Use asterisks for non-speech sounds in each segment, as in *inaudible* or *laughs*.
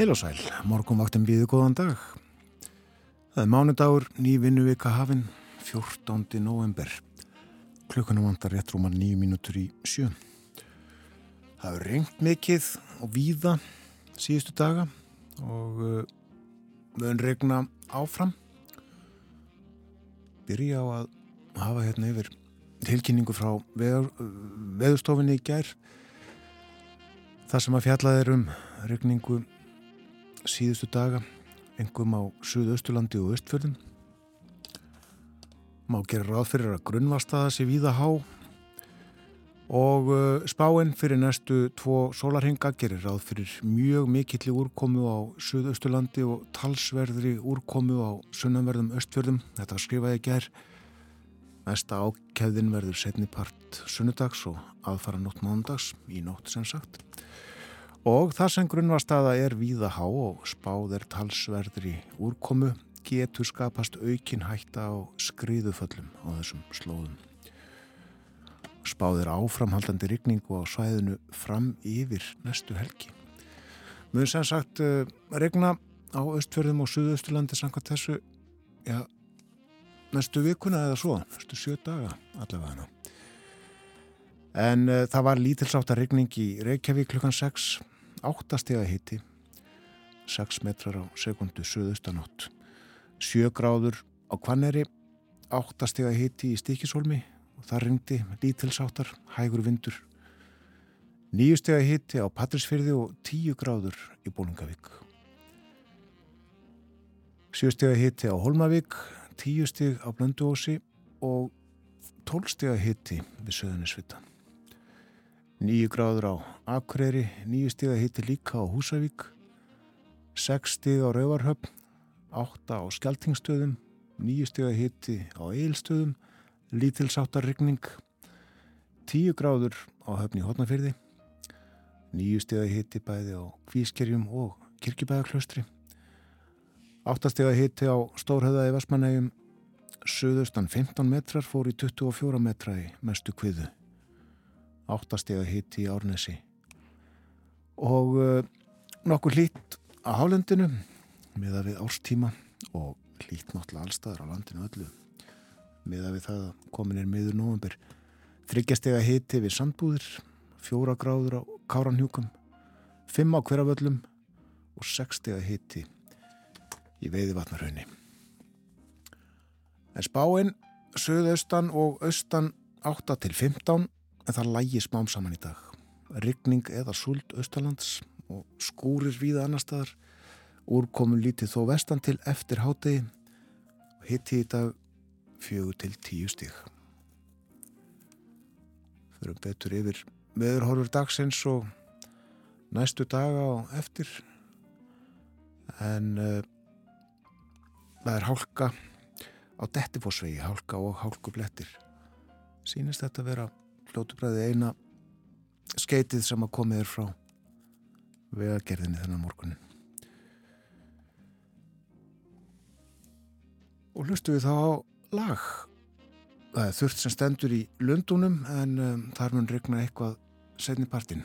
Heil og sæl, morgunvaktin býðu góðan dag. Það er mánudagur, ný vinnuvika hafinn, 14. november. Klukkanum vantar rétt rúmar nýju mínútur í sjö. Það er reynd mikið og víða síðustu daga og uh, við höfum regna áfram. Byrja á að hafa hérna yfir tilkynningu frá veður, veðurstofinni í gær. Það sem að fjallað er um regningu síðustu daga engum á Suðausturlandi og Östfjörðum má gera ráð fyrir að grunnvastaða sé víða há og uh, spáinn fyrir næstu tvo sólarhinga gerir ráð fyrir mjög mikilli úrkomu á Suðausturlandi og talsverðri úrkomu á sunnanverðum Östfjörðum þetta skrifaði ger næsta ákæðin verður setnipart sunnudags og aðfara nótt mándags í nótt sem sagt Og það sem grunnvastaða er víða há og spáð er talsverðri úrkomu getur skapast aukin hætta á skriðuföllum á þessum slóðum. Spáð er áframhaldandi rigningu á svæðinu fram yfir næstu helgi. Mjög sem sagt uh, regna á östfjörðum og suðausturlandi samkvæmt þessu ja, næstu vikuna eða svo, næstu sjö daga allavega hana. En uh, það var lítilsátt að regning í Reykjavík klukkan 6 áttastega hitti 6 metrar á sekundu söðustanótt 7 gráður á Kvanneri áttastega hitti í Stíkisólmi og það ringdi lítilsáttar hægur vindur. 9 stega hitti á Patrísfyrði og 10 gráður í Bólungavík 7 stega hitti á Holmavík 10 steg á Blönduósi og 12 stega hitti við Söðunisvitan Nýju gráður á Akureyri, nýju stíða hitti líka á Húsavík, sex stíða á Rauvarhöfn, átta á Skeltingstöðum, nýju stíða hitti á Eilstöðum, lítilsáttarryggning, tíu gráður á höfni Hótnafyrði, nýju stíða hitti bæði á Kvískerjum og Kirkjubæðaklaustri, áttastega hitti á Stórhauða í Vestmanægum, söðustan 15 metrar fór í 24 metra í mestu kviðu áttastega hitti í Árnesi. Og uh, nokkur hlýtt á hálendinu meða við árstíma og hlýtt náttúrulega allstaðar á landinu öllu. Meða við það komin er miður november þryggjastega hitti við sandbúðir fjóra gráður á káranhjúkum fimm á hverjaföllum og sextega hitti í veiðivatnarhaunni en spáinn söðaustan og austan 8 til 15 en það lægi smám saman í dag. Ryggning eða sult austalands og skúrir víða annar staðar. Úrkomun lítið þó vestan til eftir hátegi og hitti í dag fjögur til tíu stík. Förum betur yfir meðurhorfur dagsins og næstu daga og eftir. En uh, það er hálka á dettifósvegi, hálka og hálkublettir. Sýnist þetta vera fljótubræði eina skeitið sem að komið er frá vegagerðinni þennan morgunin. Og hlustu við þá á lag. Það er þurft sem stendur í lundunum en um, þar mun regna eitthvað setni partinn.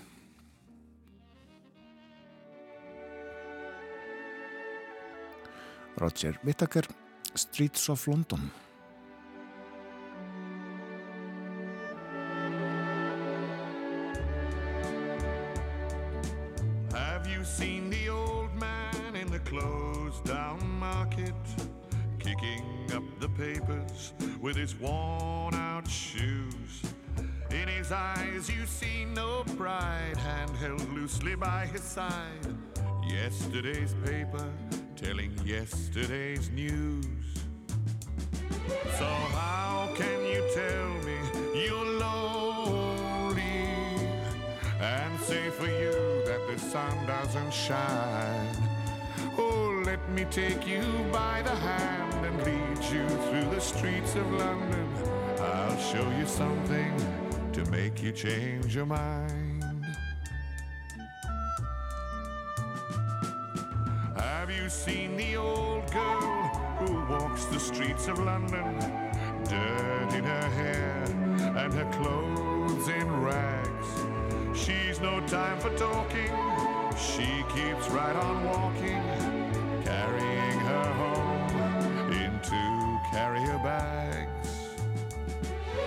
Roger Whittaker, Streets of London. With his worn out shoes. In his eyes, you see no pride, hand held loosely by his side. Yesterday's paper telling yesterday's news. So, how can you tell me you're lonely and say for you that the sun doesn't shine? Let me take you by the hand and lead you through the streets of London. I'll show you something to make you change your mind. Have you seen the old girl who walks the streets of London? Dirt in her hair and her clothes in rags. She's no time for talking, she keeps right on walking, carrier bags.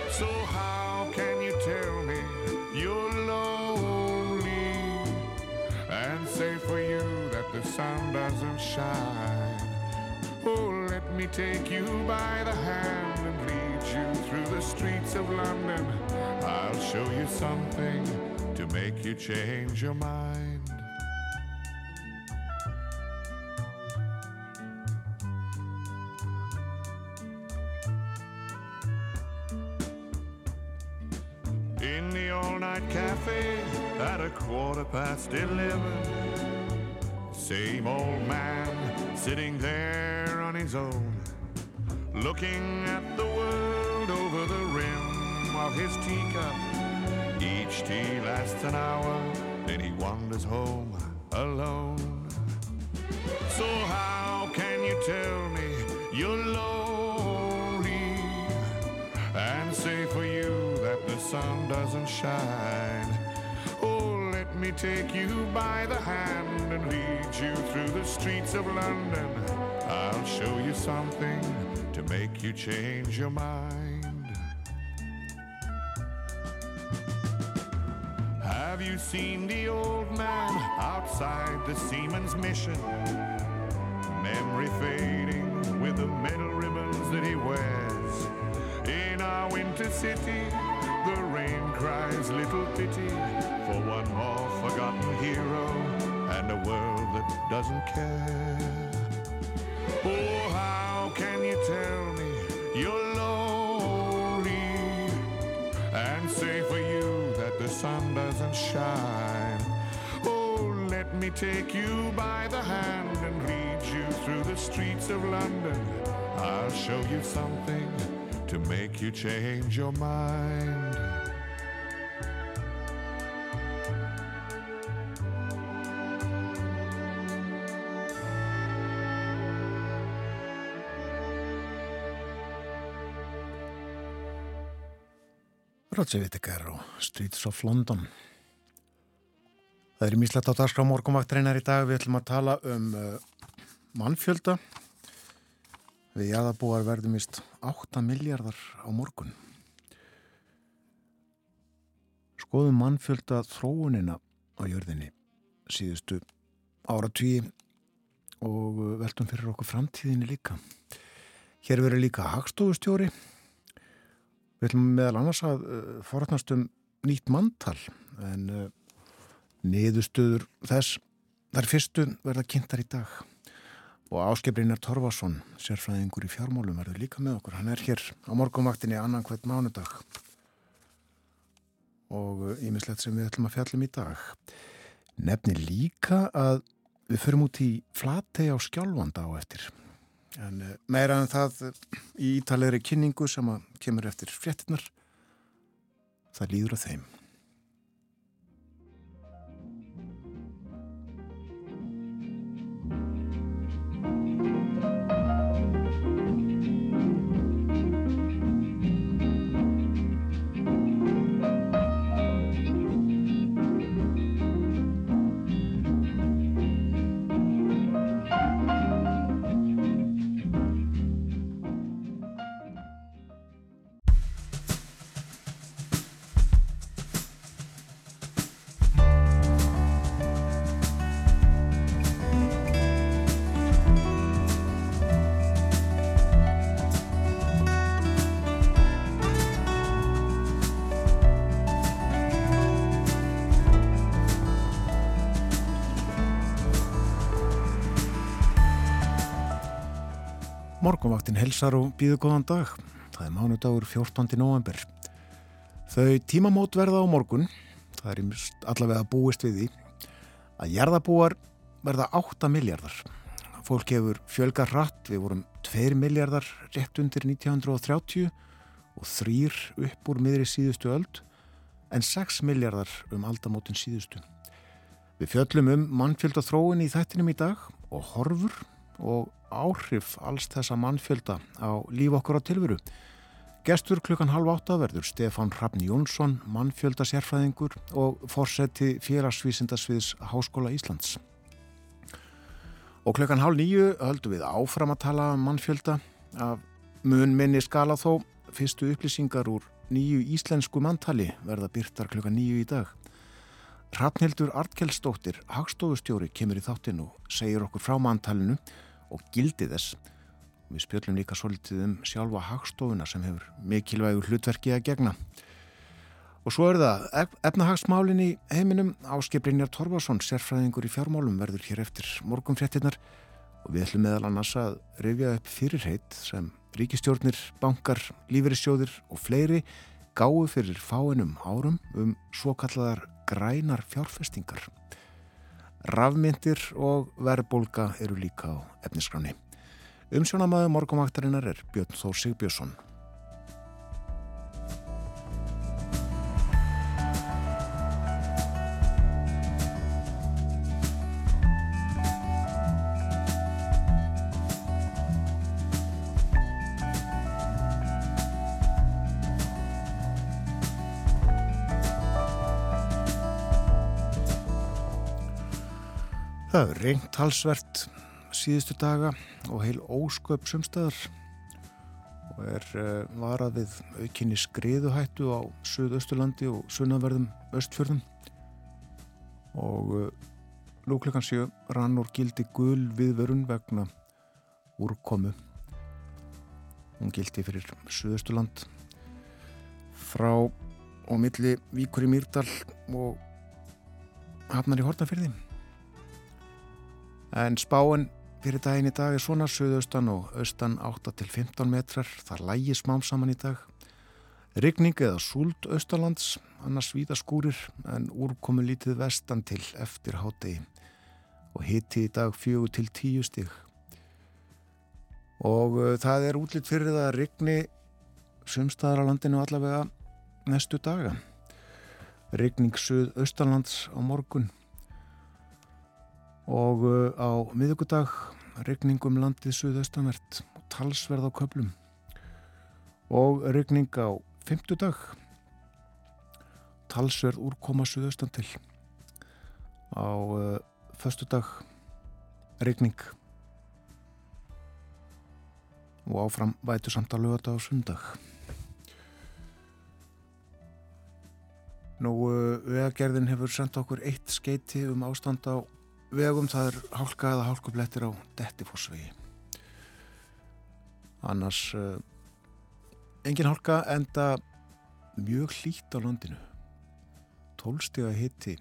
So how can you tell me you're lonely and say for you that the sun doesn't shine? Oh, let me take you by the hand and lead you through the streets of London. I'll show you something to make you change your mind. Past eleven Same old man sitting there on his own Looking at the world over the rim of his teacup. Each tea lasts an hour, then he wanders home alone. So how can you tell me you're lonely And say for you that the sun doesn't shine me take you by the hand and lead you through the streets of London. I'll show you something to make you change your mind. Have you seen the old man outside the Seaman's Mission? Memory fading with the metal ribbons that he wears. In our winter city, the rain cries little pity for one more forgotten hero and a world that doesn't care. Oh, how can you tell me you're lonely and say for you that the sun doesn't shine? Oh, let me take you by the hand and lead you through the streets of London. I'll show you something to make you change your mind. Whittaker og Streets of London. Það er míslegt á dagskrá morgunvaktreinar í dag. Við ætlum að tala um uh, mannfjölda. Við jæðabúar verðum vist 8 miljardar á morgun. Skoðum mannfjölda þróunina á jörðinni síðustu ára tví og uh, veltum fyrir okkur framtíðinni líka. Hér verður líka hagstofustjóri Við ætlum meðal annars að uh, forðnast um nýtt manntal en uh, niðurstöður þess þar fyrstu verða kynntar í dag og Áskebrinnar Torfarsson, sérfræðingur í fjármálum, verður líka með okkur. Hann er hér á morgunvaktinni annan hvert mánudag og ímislegt sem við ætlum að fjallum í dag. Nefni líka að við förum út í flatei á skjálfanda á eftir en eh, meira en það í ítalegri kynningu sem að kemur eftir fréttinar það líður á þeim Morgonvaktin helsar og býðu góðan dag. Það er mánudagur 14. november. Þau tímamót verða á morgun, það er allavega búist við því, að jarðabúar verða 8 miljardar. Fólk hefur fjölgar hratt, við vorum 2 miljardar rétt undir 1930 og þrýr upp úr miðri síðustu öld en 6 miljardar um aldamótin síðustu. Við fjöllum um mannfjölda þróin í þættinum í dag og horfur og áhrif alls þessa mannfjölda á líf okkur á tilveru. Gestur klukkan halv átta verður Stefán Hrafn Jónsson, mannfjölda sérfræðingur og fórseti félagsvísindasviðs Háskóla Íslands. Og klukkan halv nýju höldum við áfram að tala um mannfjölda af mun minni skala þó fyrstu upplýsingar úr nýju íslensku manntali verða byrtar klukkan nýju í dag. Hrafnhildur Artkelsdóttir, hagstofustjóri, kemur í þáttinn og segir okkur frá manntalinu og gildi þess. Við spjöllum líka svolítið um sjálfa hagstofuna sem hefur mikilvægur hlutverki að gegna. Og svo er það efnahagsmálin í heiminum Áskiprinjar Torfarsson, sérfræðingur í fjármálum verður hér eftir morgunfréttinnar og við ætlum meðal annars að rifja upp fyrirheit sem ríkistjórnir, bankar, lífeyrissjóðir og fleiri gáu fyrir fáinum árum um svo kallaðar grænar fjárfestingar. Rafmyndir og verðbólka eru líka á efniskráni. Umsjónamaður morgumvaktarinnar er Björn Þór Sigbjörnsson. Það er reynt halsvert síðustu daga og heil ósköp sumstæðar og er uh, varað við aukinni skriðuhættu á Suðausturlandi og sunnaverðum östfjörðum og uh, lúklekan séu rann úr gildi gul viðverun vegna úrkomu. Hún gildi fyrir Suðausturland. Frá og milli Víkur í Mýrdal og hafnar í Hortnafyrði en spáinn Fyrir daginn í dag er svona söðaustan og austan 8-15 metrar, það lægi smám saman í dag. Ryggning eða súld austalands, annars víða skúrir en úrkomu lítið vestan til eftir hátegi og hitti í dag 4-10 stíg. Og uh, það er útlitt fyrir það að ryggni sumstaðar á landinu allavega næstu daga. Ryggning söð austalands á morgun og uh, á miðugudag regningum landið suðaustanvert og talsverð á köplum og regning á fymtudag talsverð úrkoma suðaustan til. Á uh, föstudag regning og áfram vætu samt að lögata á sundag Nú, uh, vegagerðin hefur sendt okkur eitt skeiti um ástand á vegum það er hálka eða hálkublettir á Dettifossvegi. Annars uh, engin hálka enda mjög hlít á landinu. Tólstega hitti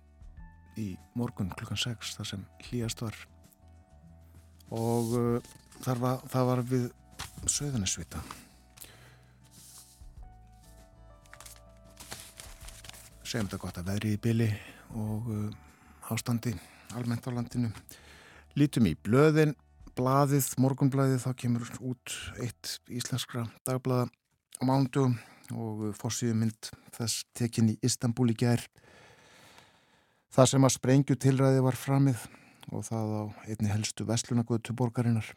í morgun klukkan 6 þar sem hlýjast var. Og uh, var, það var við söðunisvita segjum þetta gott að veðri í byli og uh, ástandi almennt á landinu. Lítum í blöðin, blaðið, morgunblaðið, þá kemur út eitt íslenskra dagblaða á mándu og fórsíðumild þess tekin í Istanbul í gær. Það sem að sprengju tilræði var framið og það á einni helstu vestlunagötu borgarinnar.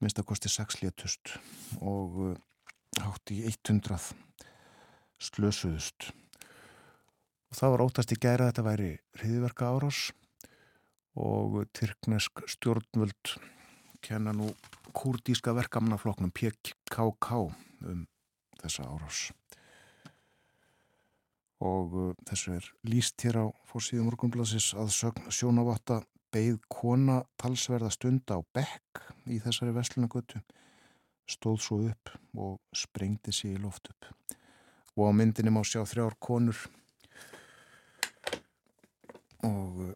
Minnst að kosti 6 létust og uh, hátt í 100 slösuðust. Og það var óttast í gæra að þetta væri hriðverka árás og Tyrknesk stjórnvöld kenna nú kurdíska verkamannafloknum PKK um þessa árás. Og uh, þessu er líst hér á fórsíðum orgunblassis að sjónavatta beigð kona talsverða stund á bekk í þessari veslunagötu stóð svo upp og sprengdi sig í loft upp. Og á myndinni má sjá þrjár konur. Og uh,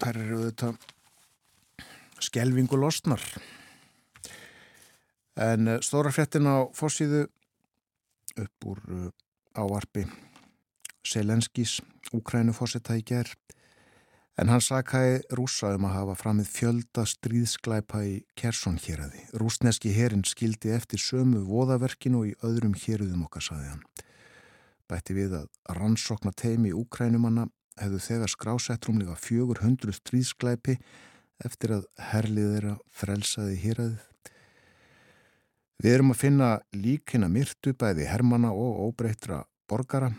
þær eru auðvitað skelvingu losnar en eh, stóra frettin á fórsíðu upp úr eh, áarpi Selenskis Úkrænufórsetta í ger En hann sakaði rúsa um að hafa framið fjölda stríðsklæpa í Kersson héradi. Rúsneski herin skildi eftir sömu voðaverkinu og í öðrum héruðum okkar, saði hann. Bætti við að rannsokna teimi Úkrænumanna hefðu þegar skrásett rúmlega 400 stríðsklæpi eftir að herlið þeirra frelsaði héradið. Við erum að finna líkina myrtu bæði hermana og óbreytra borgara,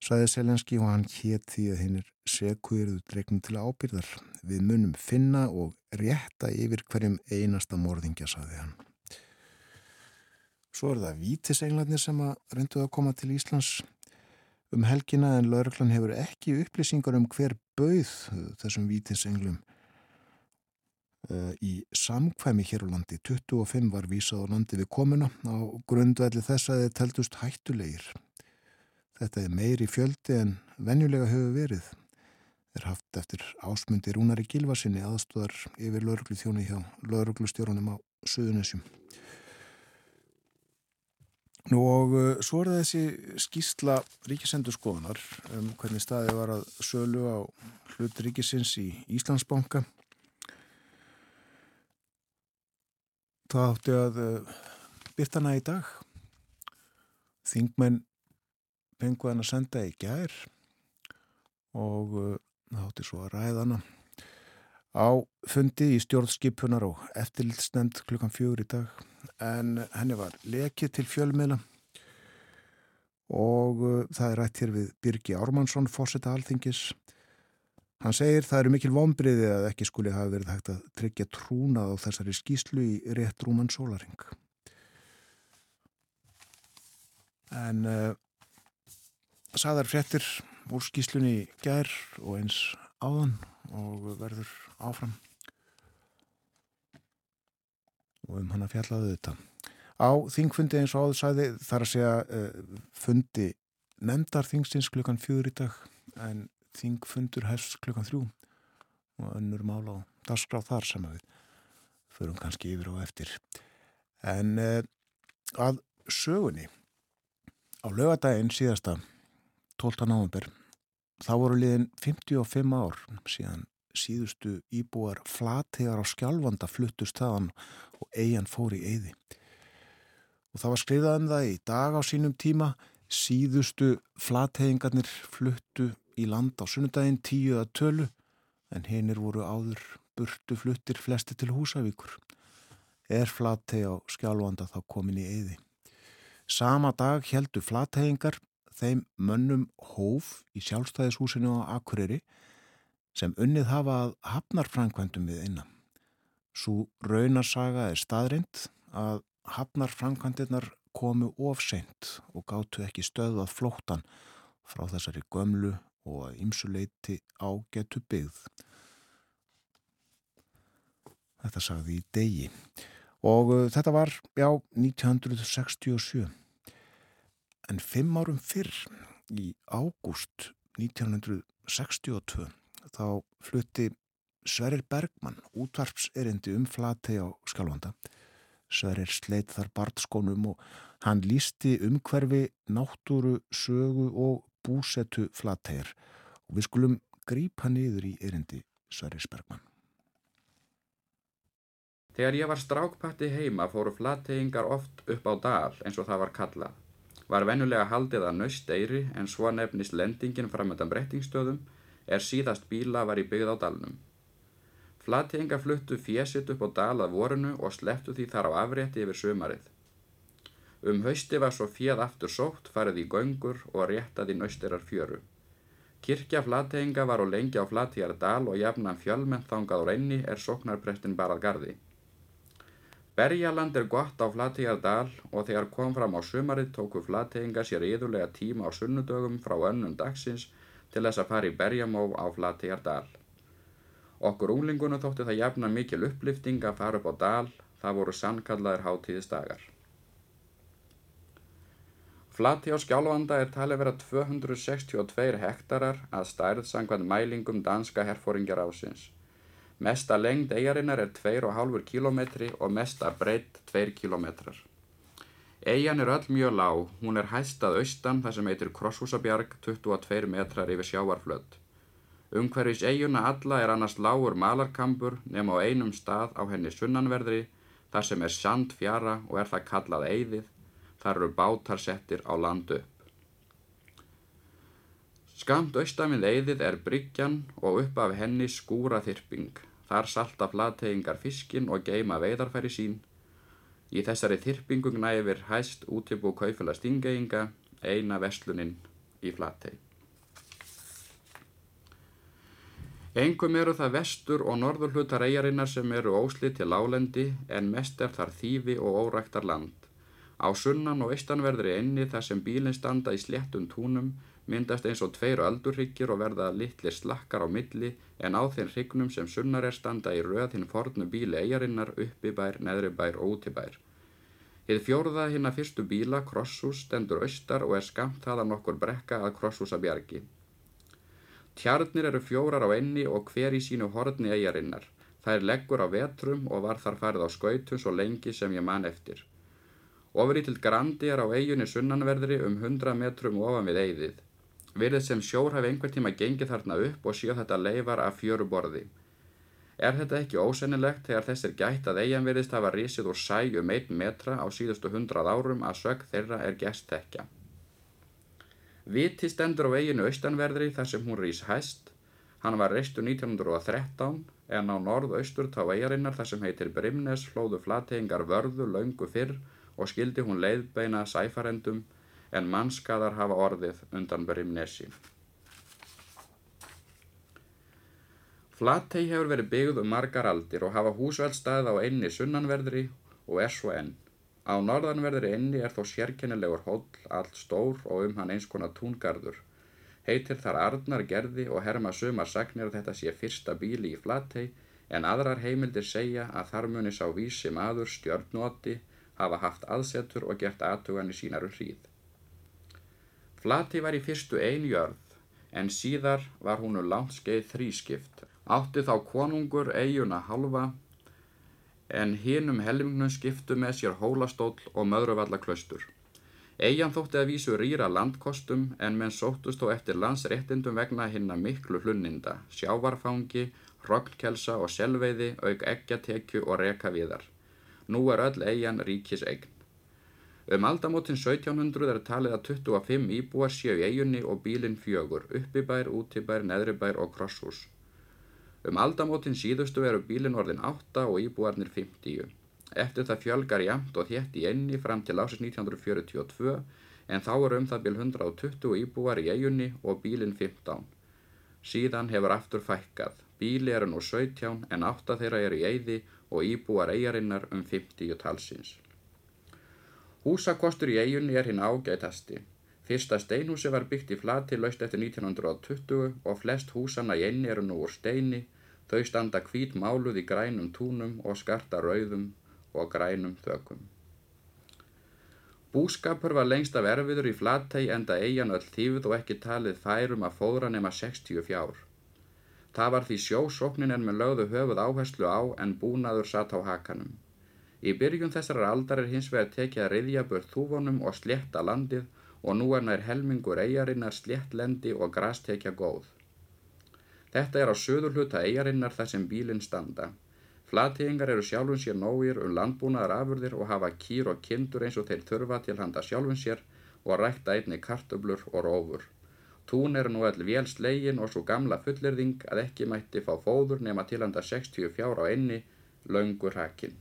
saði Selenski og hann hétt því að hinn er sekuðirðu dregnum til ábyrðar. Við munum finna og rétta yfir hverjum einasta morðingja, saði hann. Svo er það vítisenglarnir sem að reynduð að koma til Íslands um helgina en lauruglan hefur ekki upplýsingar um hver bauð þessum vítisenglum uh, í samkvæmi hér á landi. 25 var vísað á landi við komuna á grundvelli þess að þeir teldust hættulegir. Þetta er meiri fjöldi en venjulega hefur verið er haft eftir ásmundi Rúnari Gilvarsinni aðstóðar yfir lauruglu þjóni hjá lauruglustjórunum á Suðunessjum. Nú og uh, svo er þessi skýrsla ríkisendurskoðunar um hvernig staði var að sölu á hlut ríkisins í Íslandsbanka. Það átti að uh, byrtana í dag. Þingmenn penguðan að senda í gær og uh, það átti svo að ræðana á fundi í stjórnskipunar og eftirlitsnend klukkan fjögur í dag en henni var lekið til fjölmiðla og uh, það er rætt hér við Birgi Ármannsson, fórseta alþingis. Hann segir það eru mikil vonbriði að ekki skuli hafa verið hægt að tryggja trúnað á þessari skýslu í rétt rúman sólaring. En uh, saðar fréttir úr skýslunni gær og eins áðan og verður áfram og um hann að fjallaðu þetta. Á þingfundi eins og áður sæði þar að segja uh, fundi nefndar þingstins klukkan fjögur í dag en þingfundur hefst klukkan þrjú og önnur mála á dasgráð þar sem við förum kannski yfir og eftir. En uh, að sögunni á lögadaginn síðasta 12. november þá voru liðin 55 ár síðan síðustu íbúar flategar á skjálfanda fluttust þaðan og eigin fór í eyði. Og það var skrifað um það í dag á sínum tíma síðustu flategingarnir fluttu í land á sunnudaginn tíu að tölu en hinnir voru áður burtu fluttir flesti til Húsavíkur. Er flategi á skjálfanda þá komin í eyði. Sama dag heldu flategingar þeim mönnum hóf í sjálfstæðishúsinu á Akureyri sem unnið hafa að hafnarfrankvæmdum við innan. Svo raunarsaga er staðrind að hafnarfrankvæmdirnar komu ofseint og gáttu ekki stöðað flóttan frá þessari gömlu og að ymsuleiti ágetu byggð. Þetta sagði í degi og uh, þetta var, já, 1967 en fimm árum fyrr í ágúst 1962 þá flutti Sverrir Bergmann útvarpserindi um flatei á Skalvanda Sverrir sleitt þar bartskónum og hann lísti umhverfi náttúru, sögu og búsetu flateir og við skulum grípa niður í erindi Sverrir Bergmann. Þegar ég var strákpatti heima fóru flateingar oft upp á dal eins og það var kallað. Var vennulega haldið að naust eyri en svo nefnist lendingin framöndan brettingstöðum er síðast bíla var í byggð á dalnum. Flattinga fluttu fjesit upp á dal að vorunu og slepptu því þar á afrétti yfir sömarið. Um hausti var svo fjeð aftur sótt, farið í göngur og réttað í naustirar fjöru. Kirkja flattinga var á lengi á flattíjar dal og jafnan fjölmenn þangað á reyni er sóknarprestin barað gardi. Berjaland er gott á Flatíjardal og þegar kom fram á sumarið tóku Flatíinga sér yðurlega tíma á sunnudögum frá önnum dagsins til þess að fara í berjamóf á Flatíjardal. Okkur unglingunum þótti það jafna mikil upplifting að fara upp á dal, það voru sannkallaðir hátíðisdagar. Flati á skjálfanda er talið vera 262 hektarar að stærð sangvað mælingum danska herfóringjar ásins. Mesta lengd eigarinnar er 2,5 km og mesta breytt 2 km. Eigan er öll mjög lág, hún er hæstað austan þar sem heitir Krosshúsabjarg 22 metrar yfir sjáarflödd. Umhverfis eiguna alla er annars lágur malarkambur nema á einum stað á henni sunnanverðri þar sem er sand fjara og er það kallað eigðið. Þar eru bátar settir á landu upp. Skamt austamið eigðið er bryggjan og upp af henni skúra þyrping. Þar salta flateyingar fiskin og geima veidarfæri sín. Í þessari þyrpingum næfir hæst útibú kaufela stingeinga eina veslunin í flatey. Engum eru það vestur og norður hlutar eigarinnar sem eru ósli til lálendi en mest er þar þýfi og óræktar land. Á sunnan og eistanverðri enni þar sem bílinn standa í sléttum túnum myndast eins og tveir öldurryggir og verða litlir slakkar á milli en á þeim hrygnum sem sunnar er standa í röð hinn fornu bíli eigarinnar uppibær, neðribær og útibær. Hið fjóruða hinn að fyrstu bíla, krosshús, stendur austar og er skamt þaðan okkur brekka að krosshúsa bjargi. Tjarnir eru fjórar á enni og hver í sínu horni eigarinnar. Það er leggur á vetrum og var þar farið á skautum svo lengi sem ég man eftir. Ofri til Grandi er á eiginni sunnanverðri um 100 metrum ofan við eigðið. Virðið sem sjór hafi einhver tíma gengið þarna upp og síðan þetta leifar af fjöru borði. Er þetta ekki ósennilegt þegar þessir gætt að eigin virðist hafa risið úr sæ um 1 metra á síðustu 100 árum að sög þeirra er gest tekja. Viti stendur á veginu austanverðri þar sem hún rýs hæst. Hann var reistu 1913 en á norðaustur tá eigarinnar þar sem heitir Brimnes flóðu flategingar vörðu laungu fyrr og skildi hún leiðbeina sæfarendum en mannskadar hafa orðið undan Brimnesi. Flatey hefur verið byggð um margar aldir og hafa húsveldstæð á einni sunnanverðri og er svo enn. Á norðanverðri inni er þó sérkennilegur hóll, allt stór og um hann eins konar túngarður. Heitir þar Arnar gerði og herma sumar sagnir að þetta sé fyrsta bíli í Flatey en aðrar heimildir segja að þar muni sá vísi maður stjörnóti hafa haft aðsetur og gert aðtugan í sínaru hríð. Flatey var í fyrstu einjörð en síðar var húnu langt skeið þrískipt. Átti þá konungur eiguna halva en hinum helmingnum skiptu með sér hólastóll og möðruvallaklaustur. Eigin þótti að vísu rýra landkostum en menn sóttust þó eftir landsréttindum vegna hinna miklu hlunninda, sjávarfangi, rognkelsa og selveiði auk eggjatekju og reka viðar. Nú er öll eigin ríkis eign. Um aldamótin 1700 er talið að 25 íbúar séu í eiginni og bílinn fjögur, uppibær, útibær, neðribær og krosshús. Um aldamótin síðustu eru bílinn orðin 8 og íbúarnir 50. Eftir það fjölgar jæmt og þétt í enni fram til ásins 1942 en þá eru um það bíl 120 íbúar í eigunni og bílinn 15. Síðan hefur aftur fækkað. Bíli eru nú 17 en 8 þeirra eru í eiði og íbúar eigarinnar um 50 talsins. Húsakostur í eigunni er hinn ágætasti. Fyrsta steinhúsi var byggt í flati laust eftir 1920 og flest húsanna í enni eru nú úr steini Þau standa hvít máluð í grænum túnum og skarta rauðum og grænum þökum. Búskapur var lengst af erfiður í flattægi enda eigin öll þýfð og ekki talið færum að fóðra nema 60 fjár. Það var því sjósóknin en með lögðu höfuð áherslu á en búnaður satt á hakanum. Í byrjun þessar aldar er hins vegar tekið að riðja börð þúvonum og slétta landið og nú er nær helmingur eigarinnar sléttlendi og grastekja góð. Þetta er á söður hluta eigarinnar þar sem bílinn standa. Flatíðingar eru sjálfum sér nógir um landbúnaðar afurðir og hafa kýr og kindur eins og þeir þurfa til handa sjálfum sér og rækta einni kartöblur og rófur. Tún er nú all vel slegin og svo gamla fullirðing að ekki mætti fá fóður nema til handa 60 fjár á einni, laungur hakinn.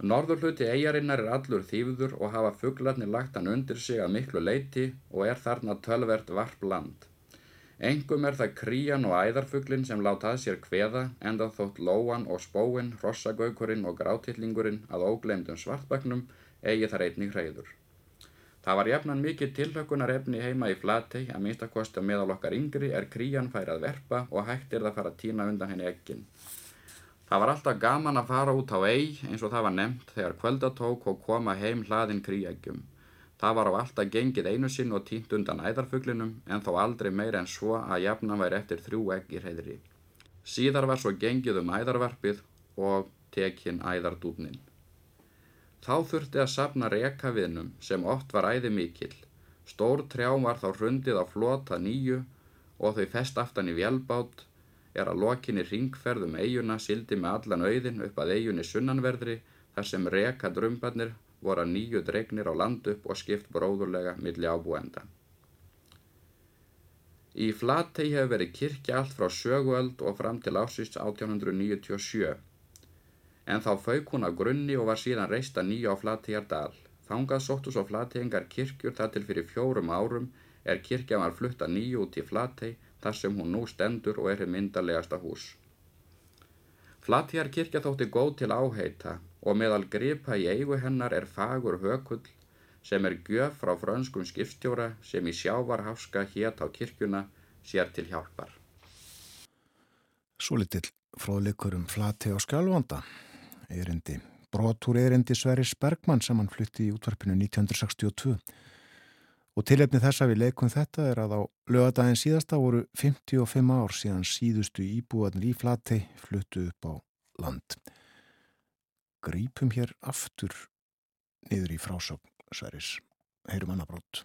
Norður hluti eigarinnar er allur þýfður og hafa fugglarnir lagt hann undir sig að miklu leiti og er þarna tölvert varp land. Engum er það krían og æðarfuglin sem látað sér kveða enda þótt lóan og spóin, rossagaukurinn og grátillingurinn að óglemdum svartbagnum eigi þar einnig hreyður. Það var jafnan mikið tilhökunar efni heima í flatei að minnstakosti að meðal okkar yngri er krían færið að verpa og hægt er það að fara að týna undan henni ekkin. Það var alltaf gaman að fara út á eig eins og það var nefnt þegar kvöldatók og koma heim hlaðin kríægjum. Það var á alltaf gengið einu sinn og týnt undan æðarfuglinum en þó aldrei meir en svo að jafnan væri eftir þrjú egg í reyðri. Síðar var svo gengið um æðarvarpið og tekinn æðardúnin. Þá þurfti að sapna rekaviðnum sem oft var æði mikill. Stór trjám var þá hrundið á flota nýju og þau fest aftan í vélbát er að lokinni ringferðum eiguna sildi með allan auðin upp að eigunni sunnanverðri þar sem reka drömbarnir voru að nýju dregnir á land upp og skipt bróðurlega milli ábúenda. Í Flatey hefur verið kirkja allt frá söguöld og fram til ásins 1897 en þá fauk hún á grunni og var síðan reist að nýja á Flateyjardal. Þangað sóttu svo Flateyingar kirkjur þar til fyrir fjórum árum er kirkja var flutt að nýju út í Flatey þar sem hún nú stendur og er hér myndarlegasta hús. Flateyjarkirkja þótti góð til áheita og meðal gripa í eigu hennar er fagur hökull sem er gjöf frá frönskum skipstjóra sem í sjávarháska hét á kirkjuna sér til hjálpar. Svo litill fróðleikur um Flatey á Skjálfanda, erindi, brotur erindi Sverris Bergmann sem hann flutti í útvarpinu 1962 Og tilefni þess að við leikum þetta er að á lögadaginn síðasta voru 55 ár síðan síðustu íbúan í Flatey fluttu upp á land. Grípum hér aftur niður í frásögn Sveris. Heyrum hana brótt.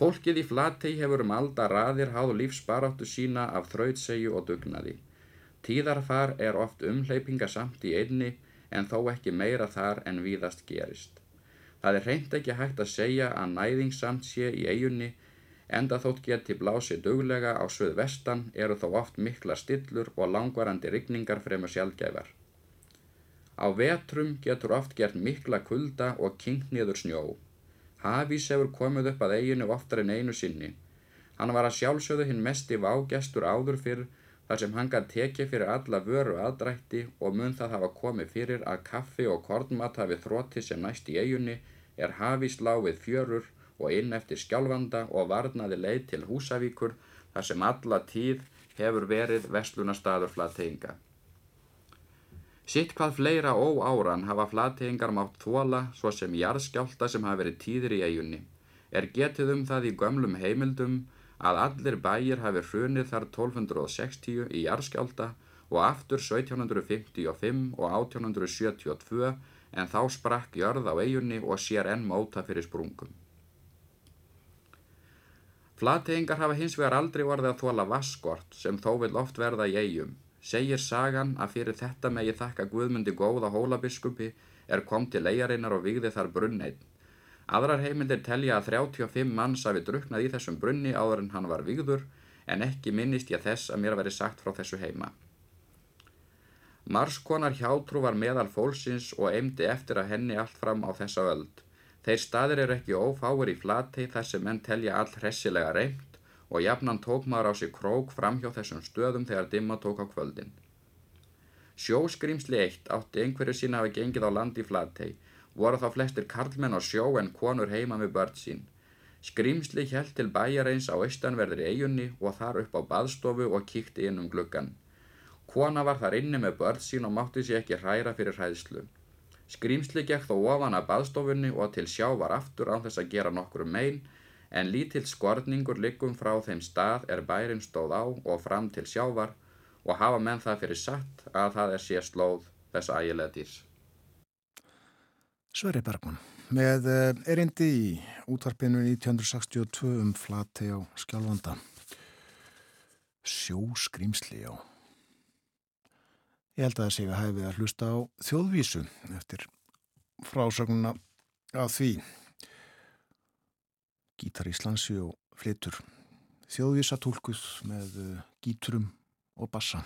Fólkið í Flatey hefur um alda raðir háð lífsbaráttu sína af þrautsegju og dugnaði. Tíðarfar er oft umleipingasamt í einni en þó ekki meira þar en víðast gerist. Það er reynd ekki hægt að segja að næðingsamt sé í eigunni enda þótt geti blásið duglega á söð vestan eru þó oft mikla stillur og langvarandi rigningar fremur sjálfgæfar. Á vetrum getur oft gert mikla kulda og kynkt niður snjó. Hafís hefur komið upp að eiginu oftar en einu sinni. Hann var að sjálfsögðu hinn mest í vágestur áður fyrr þar sem hann gæti tekið fyrir alla vöru aðdrætti og mun það hafa komið fyrir að kaffi og kornmat hafi þrótti sem næst í eigunni er hafist láfið fjörur og inn eftir skjálfanda og varnaði leið til Húsavíkur þar sem alla tíð hefur verið vestlunarstaður flateyinga. Sitt hvað fleira óáran hafa flateyingar mátt þóla svo sem jarðskjálta sem hafa verið tíðir í eigunni. Er getið um það í gömlum heimildum að allir bæir hafi hrunið þar 1260 í jarðskjálta og aftur 1755 og 1872 en þá sprakk jörð á eigunni og sér enn móta fyrir sprungum. Flateyingar hafa hins vegar aldrei orðið að þóla vaskort sem þó vil oft verða í eigum. Segir sagan að fyrir þetta megi þakka Guðmundi góða hólabiskupi er kom til eigarinnar og vigði þar brunneinn. Aðrar heimildir telja að 35 manns hafi druknað í þessum brunni áður en hann var vigður en ekki minnist ég þess að mér veri sagt frá þessu heima. Marskonar hjátrú var meðal fólksins og eimdi eftir að henni allt fram á þessa öld. Þeir staðir eru ekki ófáir í flatei þar sem menn telja all hressilega reymt og jafnan tók maður á sig krók fram hjá þessum stöðum þegar dimma tók á kvöldin. Sjóskrimsli eitt átti einhverju sína hafi gengið á landi flatei, voru þá flestir karlmenn á sjó en konur heima með börn sín. Skrimsli hjælt til bæjareins á austanverðri eigunni og þar upp á baðstofu og kíkti inn um gluggan. Kona var þar inni með börn sín og mátti sér ekki hræra fyrir hræðslu. Skrýmsli gekk þó ofan að baðstofunni og til sjá var aftur á þess að gera nokkru megin en lítill skorningur liggum frá þeim stað er bærin stóð á og fram til sjávar og hafa menn það fyrir satt að það er sér slóð þess ægilega dýrs. Sverri Bergman með eh, erindi í útvarpinu 1962 um flati á skjálfanda. Sjóskrýmsli á Ég held að það sé að hefði að hlusta á þjóðvísu eftir frásögnuna af því Gítar Íslandsi og flitur þjóðvísatúlkuð með gíturum og bassa.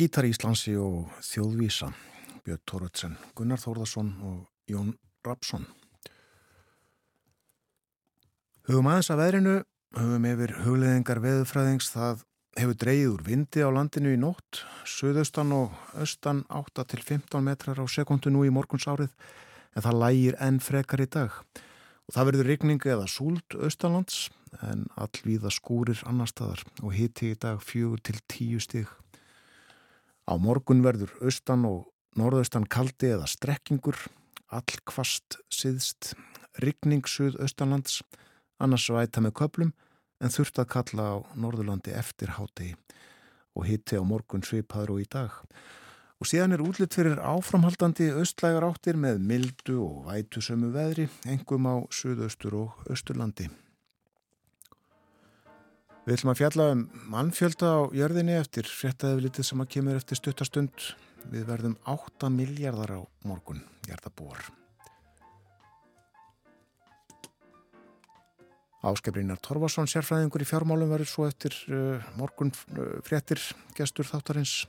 Gítar, Íslansi og Þjóðvísa, Björn Tóruðsen, Gunnar Þórðarsson og Jón Rapsson. Hugum aðeins að veðrinu, hugum yfir hugleðingar veðufræðings, það hefur dreyið úr vindi á landinu í nótt, söðaustan og austan 8 til 15 metrar á sekundu nú í morgunsárið, en það lægir enn frekar í dag. Og það verður rigningu eða súld austanlands, en allvíða skúrir annar staðar og hiti í dag fjögur til tíu stig. Á morgun verður austan og norðaustan kaldi eða strekkingur, all kvast siðst, rigning suð austanlands, annars væta með köplum en þurft að kalla á norðurlandi eftir hátegi og hiti á morgun svipaður og í dag. Og síðan er útlitt fyrir áframhaldandi austlægar áttir með mildu og vætusömu veðri, engum á suðaustur og austurlandi. Við ætlum að fjalla um mannfjölda á jörðinni eftir fréttaðið sem að kemur eftir stuttastund. Við verðum 8 miljardar á morgun, gerðabúar. Áskeprinnar Torfarsson, sérfræðingur í fjármálum, verður svo eftir uh, morgun uh, fréttir gestur þáttarins.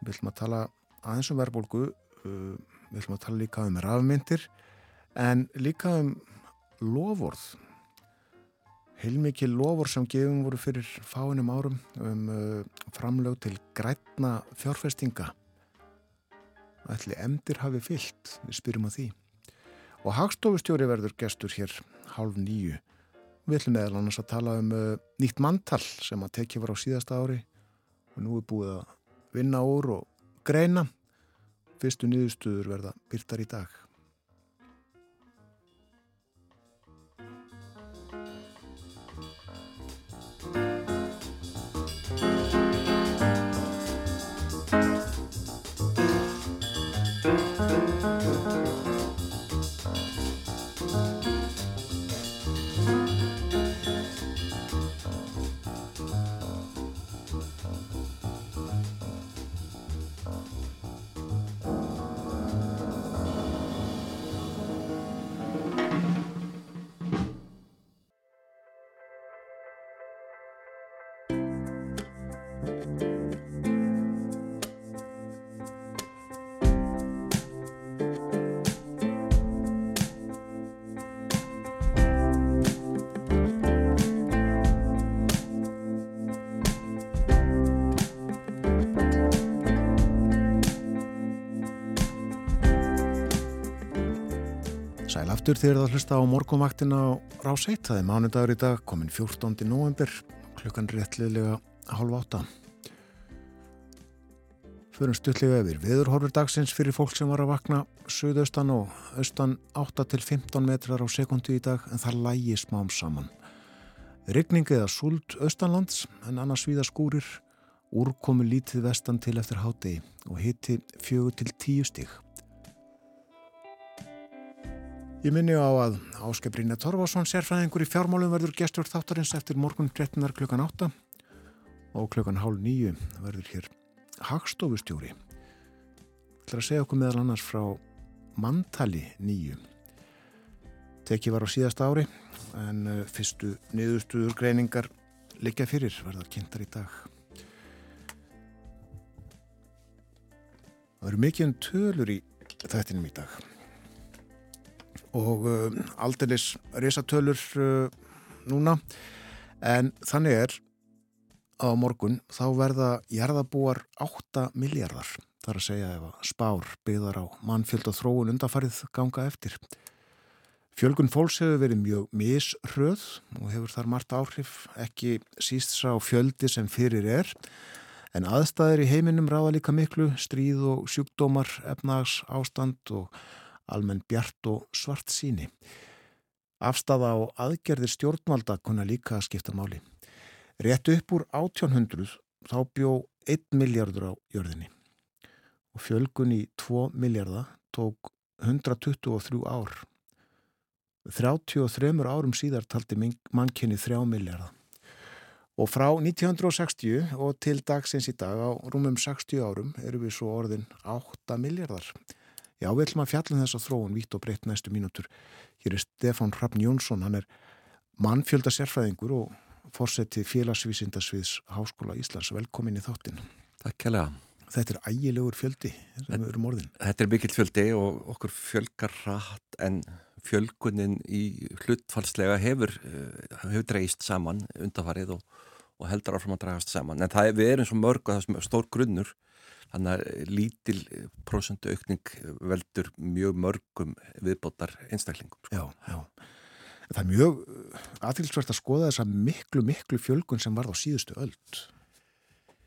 Við ætlum að tala aðeins um verðbólgu, uh, við ætlum að tala líka um rafmyndir, en líka um lofórð heilmikið lofur sem gefum voru fyrir fáinum árum um uh, framlög til grætna fjárfestinga. Ætli emdir hafi fyllt, við spyrjum að því. Og hagstofustjóri verður gestur hér hálf nýju. Við ætlum meðal annars að tala um uh, nýtt mantal sem að tekja var á síðasta ári og nú er búið að vinna úr og greina. Fyrstu nýðustuður verða byrtar í dag. Aftur þegar það hlusta á morgumvaktina á rás 1. Það er mánudagur í dag, komin 14. november, klukkan réttliðlega halv átta. Förum stutlega yfir viðurhorfur dagsins fyrir fólk sem var að vakna söðaustan og austan 8 til 15 metrar á sekundu í dag en það lægi smám saman. Regning eða súld austanlands en annars viða skúrir, úrkomi lítið vestan til eftir hátegi og hitti fjögur til tíu stík. Ég minni á að Áskei Torfarsson, sérfræðingur í fjármálum verður gestur þáttarins eftir morgun 13. klukkan 8 og klukkan hálf 9 verður hér Hagstofustjóri. Það er að segja okkur meðal annars frá Mantali 9. Tekki var á síðast ári en uh, fyrstu niðurstuður greiningar liggja fyrir verðar kynntar í dag. Það eru mikið um tölur í þættinum í dag og uh, aldeilis risatölur uh, núna en þannig er á morgun þá verða jarðabúar 8 miljardar þar að segja ef að spár byggðar á mannfjöld og þróun undafarið ganga eftir. Fjölgun fólks hefur verið mjög misröð og hefur þar margt áhrif ekki síst sá fjöldi sem fyrir er en aðstæðir í heiminum ráða líka miklu stríð og sjúkdómar, efnags, ástand og almenn bjart og svart síni. Afstafa á aðgerðir stjórnvalda kunna líka að skipta máli. Rétt upp úr 1800 þá bjó 1 miljardur á jörðinni og fjölgun í 2 miljardar tók 123 ár. 33 árum síðar taldi mannkynni 3 miljardar. Og frá 1960 og til dagsins í dag á rúmum 60 árum eru við svo orðin 8 miljardar. Já, við ætlum að fjalla um þessa þróun vítt og breytt næstu mínútur. Hér er Stefán Hrafn Jónsson, hann er mannfjölda sérfræðingur og fórseti félagsvísindasviðs Háskóla Íslands. Velkomin í þáttin. Takk kjærlega. Þetta er ægilegur fjöldi sem við erum orðin. Þetta er mikill fjöldi og okkur fjölgar rætt en fjölgunin í hlutfallslega hefur, eh, hefur dreist saman undafarið og, og heldur áfram að dragast saman. En það er, við erum svo mörg og það er stór grunnur þannig að lítil prosentu aukning veldur mjög mörgum viðbótar einstaklingum. Sko. Já, já. Það er mjög aðtilsvært að skoða þessa miklu, miklu fjölgun sem var á síðustu öld.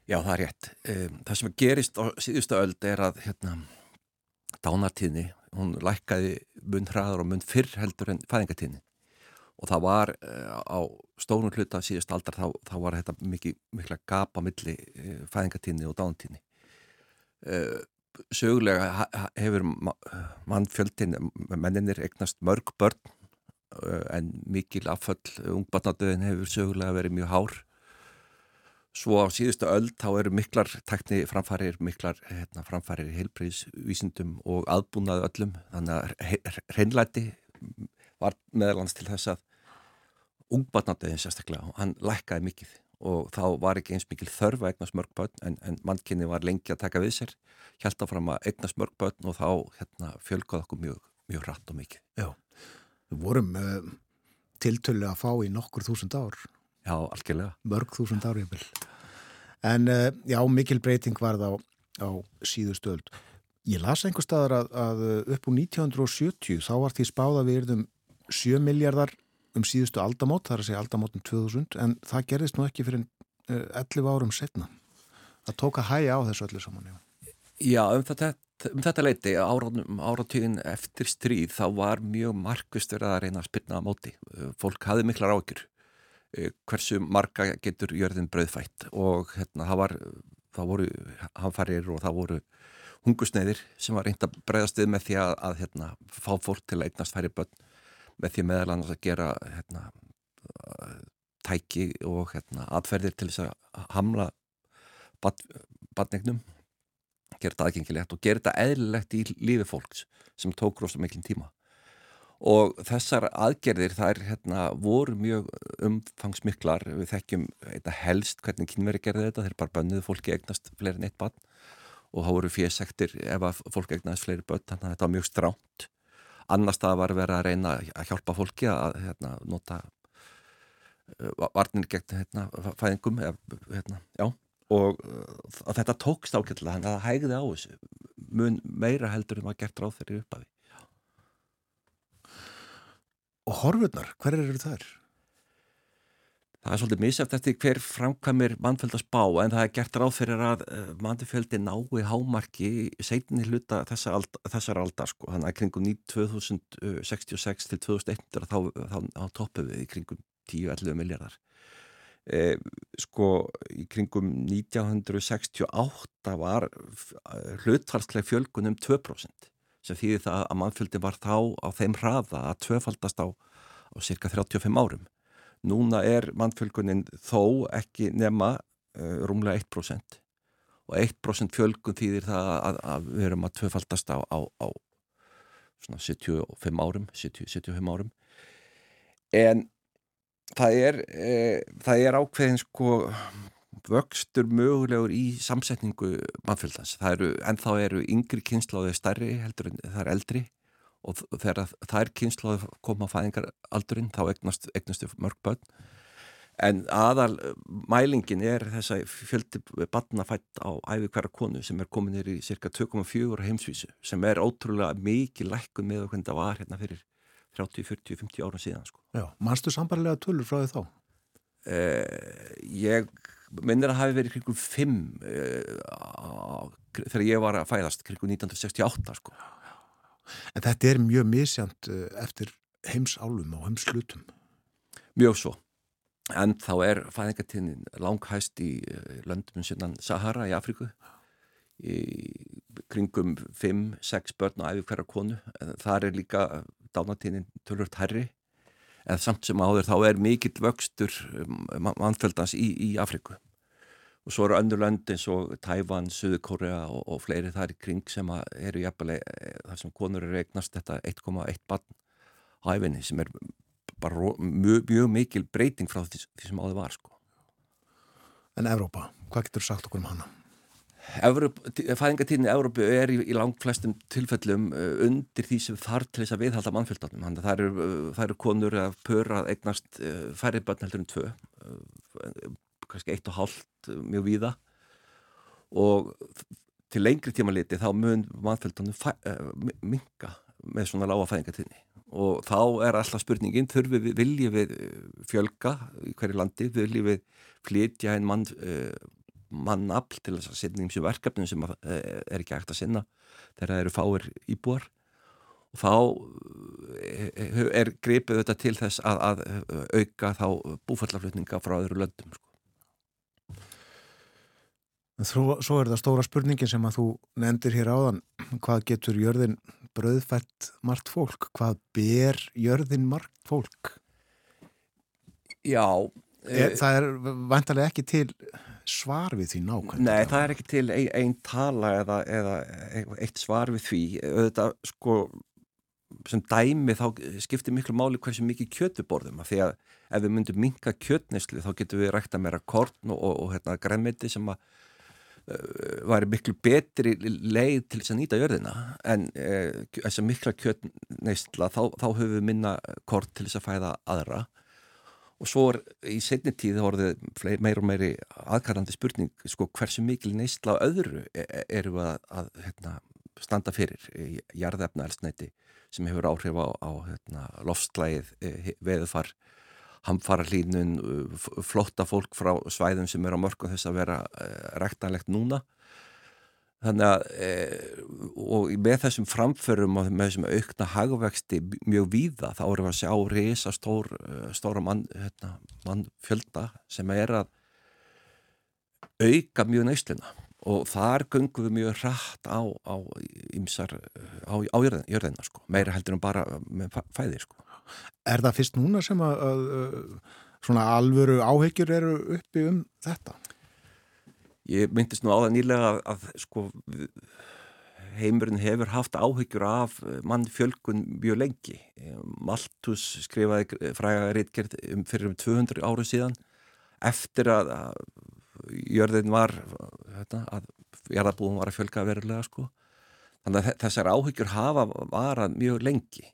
Já, það er rétt. Það sem gerist á síðustu öld er að hérna, dánartíðni, hún lækkaði mun hraður og mun fyrr heldur en fæðingartíðni og það var eh, á stónum hluta síðust aldar þá, þá var þetta mikið, mikla gapa milli eh, fæðingartíðni og dánartíðni. Eh, sögulega hefur mannfjöldin, menninir eignast mörg börn en mikil afföll ungbarnadöðin hefur sögulega verið mjög hár. Svo á síðustu öll þá eru miklar tekni framfærir, miklar hérna, framfærir heilbreyðsvísindum og aðbúnaðu öllum. Þannig að hreinlæti var meðalans til þess að ungbarnadöðin sérstaklega hann lækkaði mikið og þá var ekki eins mikil þörfa að eignast mörgbötn en, en mannkynni var lengi að taka við sér held áfram að eignast mörgbötn og þá hérna, fjölgóð okkur mjög, mjög rætt og mikið Já Við vorum uh, tiltölu að fá í nokkur þúsund ár. Já, algjörlega. Mörg þúsund ár ég vil. En uh, já, mikil breyting var það á, á síðustu öld. Ég las einhver staðar að, að upp úr 1970 þá var því spáða við erðum 7 miljardar um síðustu aldamót, það er að segja aldamótum 2000, en það gerðist nú ekki fyrir uh, 11 árum setna. Það tók að hæja á þessu öllu saman, já. Já, um þetta um þetta leiti áratugin eftir stríð þá var mjög markvistur að reyna að spilna á móti fólk hafði miklar ákjur eh, hversu marga getur jörðin bröðfætt og hérna það var það voru hanfarir og það voru hungusneiðir sem var reynd að breyðast við með því að, að hérna, fá fólk til að eignast færi börn með því meðal annars að gera hérna, tæki og hérna, atferðir til þess að hamla badnegnum gera þetta aðgengilegt og gera þetta eðlilegt í lífi fólks sem tók rosa miklum tíma. Og þessar aðgerðir þær hérna, voru mjög umfangsmiklar. Við þekkjum þetta helst hvernig kynveri gerði þetta, þeir bara bönnuðu fólki eignast fleiri en eitt bann og þá voru fjösektir ef að fólk eignast fleiri bönn þannig að þetta var mjög stránt annars það var verið að reyna að hjálpa fólki að hérna, nota uh, varnir gegn hérna, fæðingum hérna, og uh, þetta tókst ákveðlega þannig að það hægði á þessu. Mun meira heldur um maður gert ráð þeirri uppafi Og horfurnar, hver eru þær? Það er svolítið misjæft eftir hver framkvæmir mannfjöld að spá en það er gert ráð fyrir að mannfjöldi nái hámarki segni hluta þessar aldar, þessar aldar sko. þannig að kringum 2066 til 2001 þá, þá, þá toppum við í kringum 10-11 miljardar eh, sko í kringum 1968 var hlutfalslega fjölgun um 2% sem þýðir það að mannfjöldin var þá á þeim hraða að tvöfaldast á, á cirka 35 árum. Núna er mannfjölgunin þó ekki nema uh, rúmlega 1% og 1% fjölgun þýðir það að, að við erum að tvöfaldast á, á, á 75 árum, 70, 75 árum. En það er, e, það er ákveðin sko vöxtur mögulegur í samsetningu mannfjöldans. Það eru, en þá eru yngri kynsláði stærri heldur en það er eldri og þegar það er kynsláði koma að fæðingaraldurinn þá egnast, egnastu mörg börn. En aðal mælingin er þess að fjöldi barna fætt á æfi hverja konu sem er komin hér í cirka 2,4 heimsvísu sem er ótrúlega mikið lækkun með hvernig það var hérna fyrir 30, 40, 50 ára síðan sko. Já, mannstu sambarlega tölur frá því þá? Eh, ég minnir að hafi verið kringum 5 eh, þegar ég var að fæðast kringum 1968 sko. En þetta er mjög misjant eh, eftir heimsálum og heimslutum? Mjög svo. En þá er fæðingatíðnin langhæst í eh, löndum sinnan Sahara í Afriku í kringum 5-6 börn og æfi hverja konu. Það er líka dánatíðnin tölvört herri en samt sem áður þá er mikill vöxtur um, mannfjöldans í, í Afriku og svo eru öndur lönd eins og Tævan, Suðukórea og, og fleiri þar í kring sem eru jafnveg þar sem konur eru eignast þetta 1,1 barn á æfinni sem er bara mjög, mjög mikil breyting frá því, því sem áður var sko. En Evrópa, hvað getur sagt okkur um hana? Fæðingatíðinni Európu er í, í langt flestum tilfellum uh, undir því sem þarf til þess að viðhalda mannfjöldanum. Þannig að það eru, uh, það eru konur að pöra eignast uh, færri börn heldur en tvö, kannski eitt og hálft mjög víða. Og til lengri tíma liti þá mun mannfjöldanum minga með svona lága fæðingatíðinni og þá er alltaf spurningin, þurfum við, viljum við fjölga í hverju landi, viljum við flytja einn mann mannafl til þess að sinna ímsu verkefnum sem eh, er ekki hægt að sinna þegar það eru fáir íbúar? Og þá eh, er gripið þetta til þess að, að auka þá búfallaflutninga frá öðru löndum sko. Svo, svo er það stóra spurningin sem að þú nefndir hér áðan hvað getur jörðin bröðfætt margt fólk? Hvað ber jörðin margt fólk? Já er, Það er vantarlega ekki til svar við því nákvæmlega? Nei, það er ekki til einn ein tala eða, eða eitt svar við því auðvitað sko sem dæmi þá skiptir miklu máli hversu mikið kjötu borðum því að ef við myndum minka kjötneslu þá getum við rækta meira korn og, og, og hérna, gremmiti sem að væri miklu betri leið til þess að nýta jörðina. En uh, þess að mikla kjötnesla þá, þá höfum við minna korn til þess að fæða aðra. Og svo er í setni tíð orðið meir og meiri aðkarrandi spurning sko hversu mikil neistla á öðru e, e, eru við að, að hérna, standa fyrir í jarðefna elsneiti sem hefur áhrif á, á hérna, loftslægið, e, veðufar hamfara hlínun, flotta fólk frá svæðum sem eru á mörgum þess að vera rektanlegt núna Þannig að, e, og með þessum framförum og með þessum aukna hagvexti mjög víða, þá erum við að sjá reysa stór, stóra mann, hérna, mann fjölda sem er að auka mjög neysluna og þar gungum við mjög rætt á, á, ymsar, á, á jörðina, sko, meira heldur en bara með fæðir. Sko. Er það fyrst núna sem að, að svona alvöru áhegjur eru uppi um þetta? Ég myndist nú á það nýlega að, að sko, heimurinn hefur haft áhyggjur af mannfjölgun mjög lengi. Malthus skrifaði fræga reitgerð um, fyrir um 200 áru síðan eftir að, að jörðin var, hérna, að jarðabúðum var að fjölga verulega sko. Þannig að þessar áhyggjur hafa varað mjög lengi.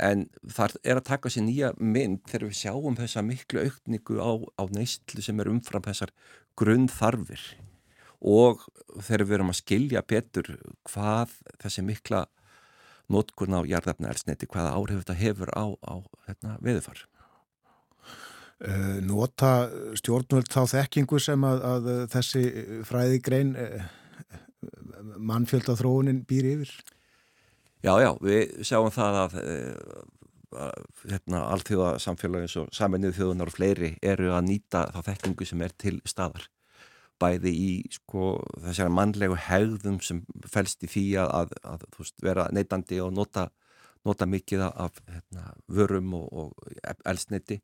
En það er að taka sér nýja mynd þegar við sjáum þessa miklu aukningu á, á neistlu sem er umfram þessar grunnþarfir og þegar við erum að skilja betur hvað þessi mikla nótkurna á jarðafna elsniti, hvaða áhrif þetta hefur á, á hérna, veðufar. Uh, nota stjórnvöld þá þekkingu sem að, að þessi fræðigrein uh, mannfjöldathróunin býr yfir? Já, já, við sjáum það að hérna, allþjóða samfélagi eins og saminnið þjóðunar og fleiri eru að nýta þá þekkingu sem er til staðar. Bæði í sko, þessari mannlegu hegðum sem fælst í að, að, að veist, vera neytandi og nota, nota mikið af hérna, vörum og, og elsneiti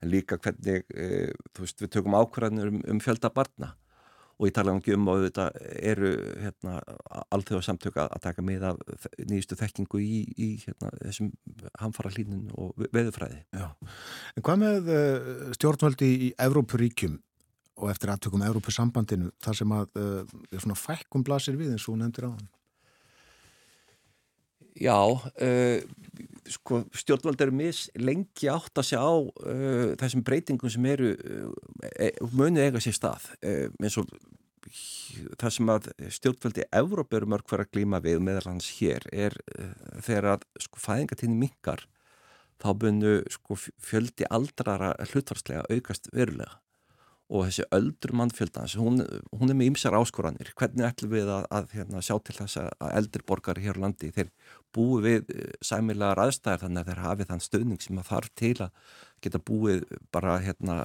en líka hvernig e, veist, við tökum ákvarðanir um, um fjölda barna og ég tala um og þetta eru hérna, allþjóða samtöka að taka með af nýjustu þekkingu í, í hérna, þessum hamfara hlínun og veðufræði. Já. En hvað með uh, stjórnvöldi í Evrópuríkjum og eftir aðtökum Evrópusambandinu þar sem að uh, fækkum blasir við eins og nefndir á hann? Já, uh, sko, stjórnvöld eru lengi átt að sjá uh, þessum breytingum sem eru uh, munið eiga sér stað eins og það sem að stjórnvöldi Evróp eru mörg fyrir að glíma við meðal hans hér er þegar að sko fæðingatíðin mingar þá bunu sko fjöldi aldrara hlutvarslega aukast verulega og þessi öldru mannfjöldans, hún, hún er með ymsar áskoranir. Hvernig ætlum við að, að hérna, sjá til þess að eldri borgari hér á landi, þeir búið við eh, sæmilagar aðstæðar þannig að þeir hafið þann stöðning sem að þarf til að geta búið bara hérna,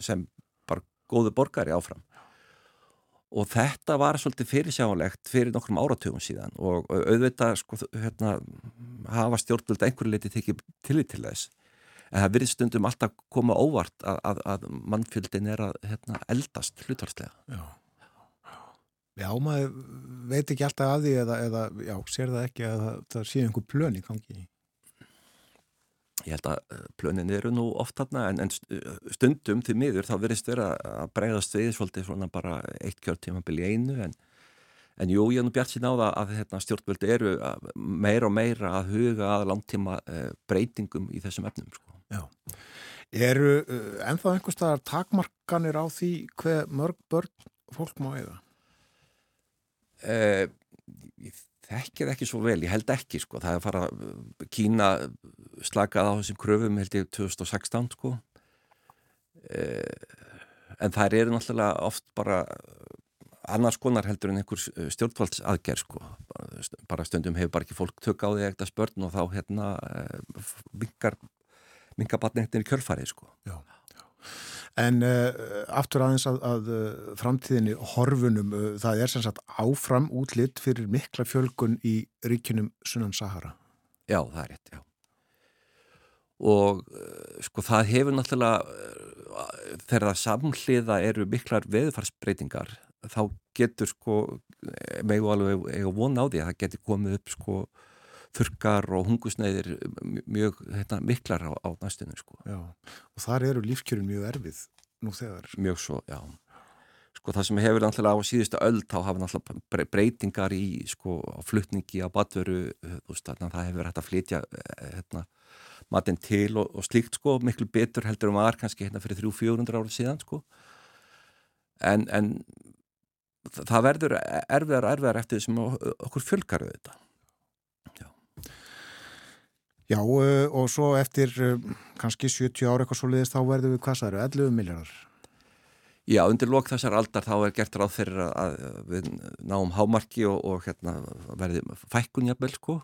sem bara góðu borgari áfram. Og þetta var svolítið fyrirsjánlegt fyrir nokkrum áratugum síðan og auðvitað sko, hérna, hafa stjórnvöld einhverju leiti tekið tillit til þess en það virðist stundum alltaf koma óvart að, að, að mannfjöldin er að hérna, eldast hlutvarslega Já Já, maður veit ekki alltaf að því eða, eða já, sér það ekki að það, sé einhver plön í gangi. Ég held að eh, plönin eru nú oft þarna en, en stundum því miður þá verðist vera að bregðast við svolítið svona bara eitt kjörtímabil í einu en, en jú, ég er nú bjart sín á það að hérna, stjórnvöldi eru meira og meira að huga að langtíma uh, breytingum í þessum efnum sko. Já. Eru uh, ennþá einhverstaðar takmarkanir á því hver mörg börn fólk má eiga? Uh, ég þekkið ekki svo vel, ég held ekki sko, það er að fara Kína slakað á þessum kröfum held ég 2016 sko eh, en það eru náttúrulega oft bara annars konar heldur en einhver stjórnvaldsaðgerð sko, bara stundum hefur bara ekki fólk tök á því ekkert spörn og þá hérna mingar mingar batningtin í kjölfarið sko Já En uh, aftur aðeins að, að uh, framtíðinni horfunum, uh, það er sem sagt áfram útlitt fyrir mikla fjölgun í ríkinum Sunan Sahara. Já, það er rétt, já. Og sko það hefur náttúrulega, þegar það samhliða eru miklar veðfarsbreytingar, þá getur sko, megu alveg eiga vona á því að það getur komið upp sko þurkar og hungusneiðir mjög hérna, miklar á, á næstunum sko. Já, og þar eru lífkjörun mjög erfið nú þegar. Mjög svo, já. Sko það sem hefur náttúrulega á síðustu öll þá hafa náttúrulega breytingar í sko á flutningi á badveru þú veist þannig að það hefur hægt að flytja eh, hérna matinn til og, og slíkt sko miklu betur heldur um var kannski hérna fyrir 300-400 árið síðan sko en, en það verður erfiðar erfiðar eftir þessum okkur fjölkarðu þetta Já eh, og svo eftir eh, kannski 70 ára eitthvað svo liðist þá verður við hvað það eru, 11 miljardar. Já, undir lok þessar aldar þá er gert ráð fyrir að við náum hámarki og, og hérna verði fækkunjabel sko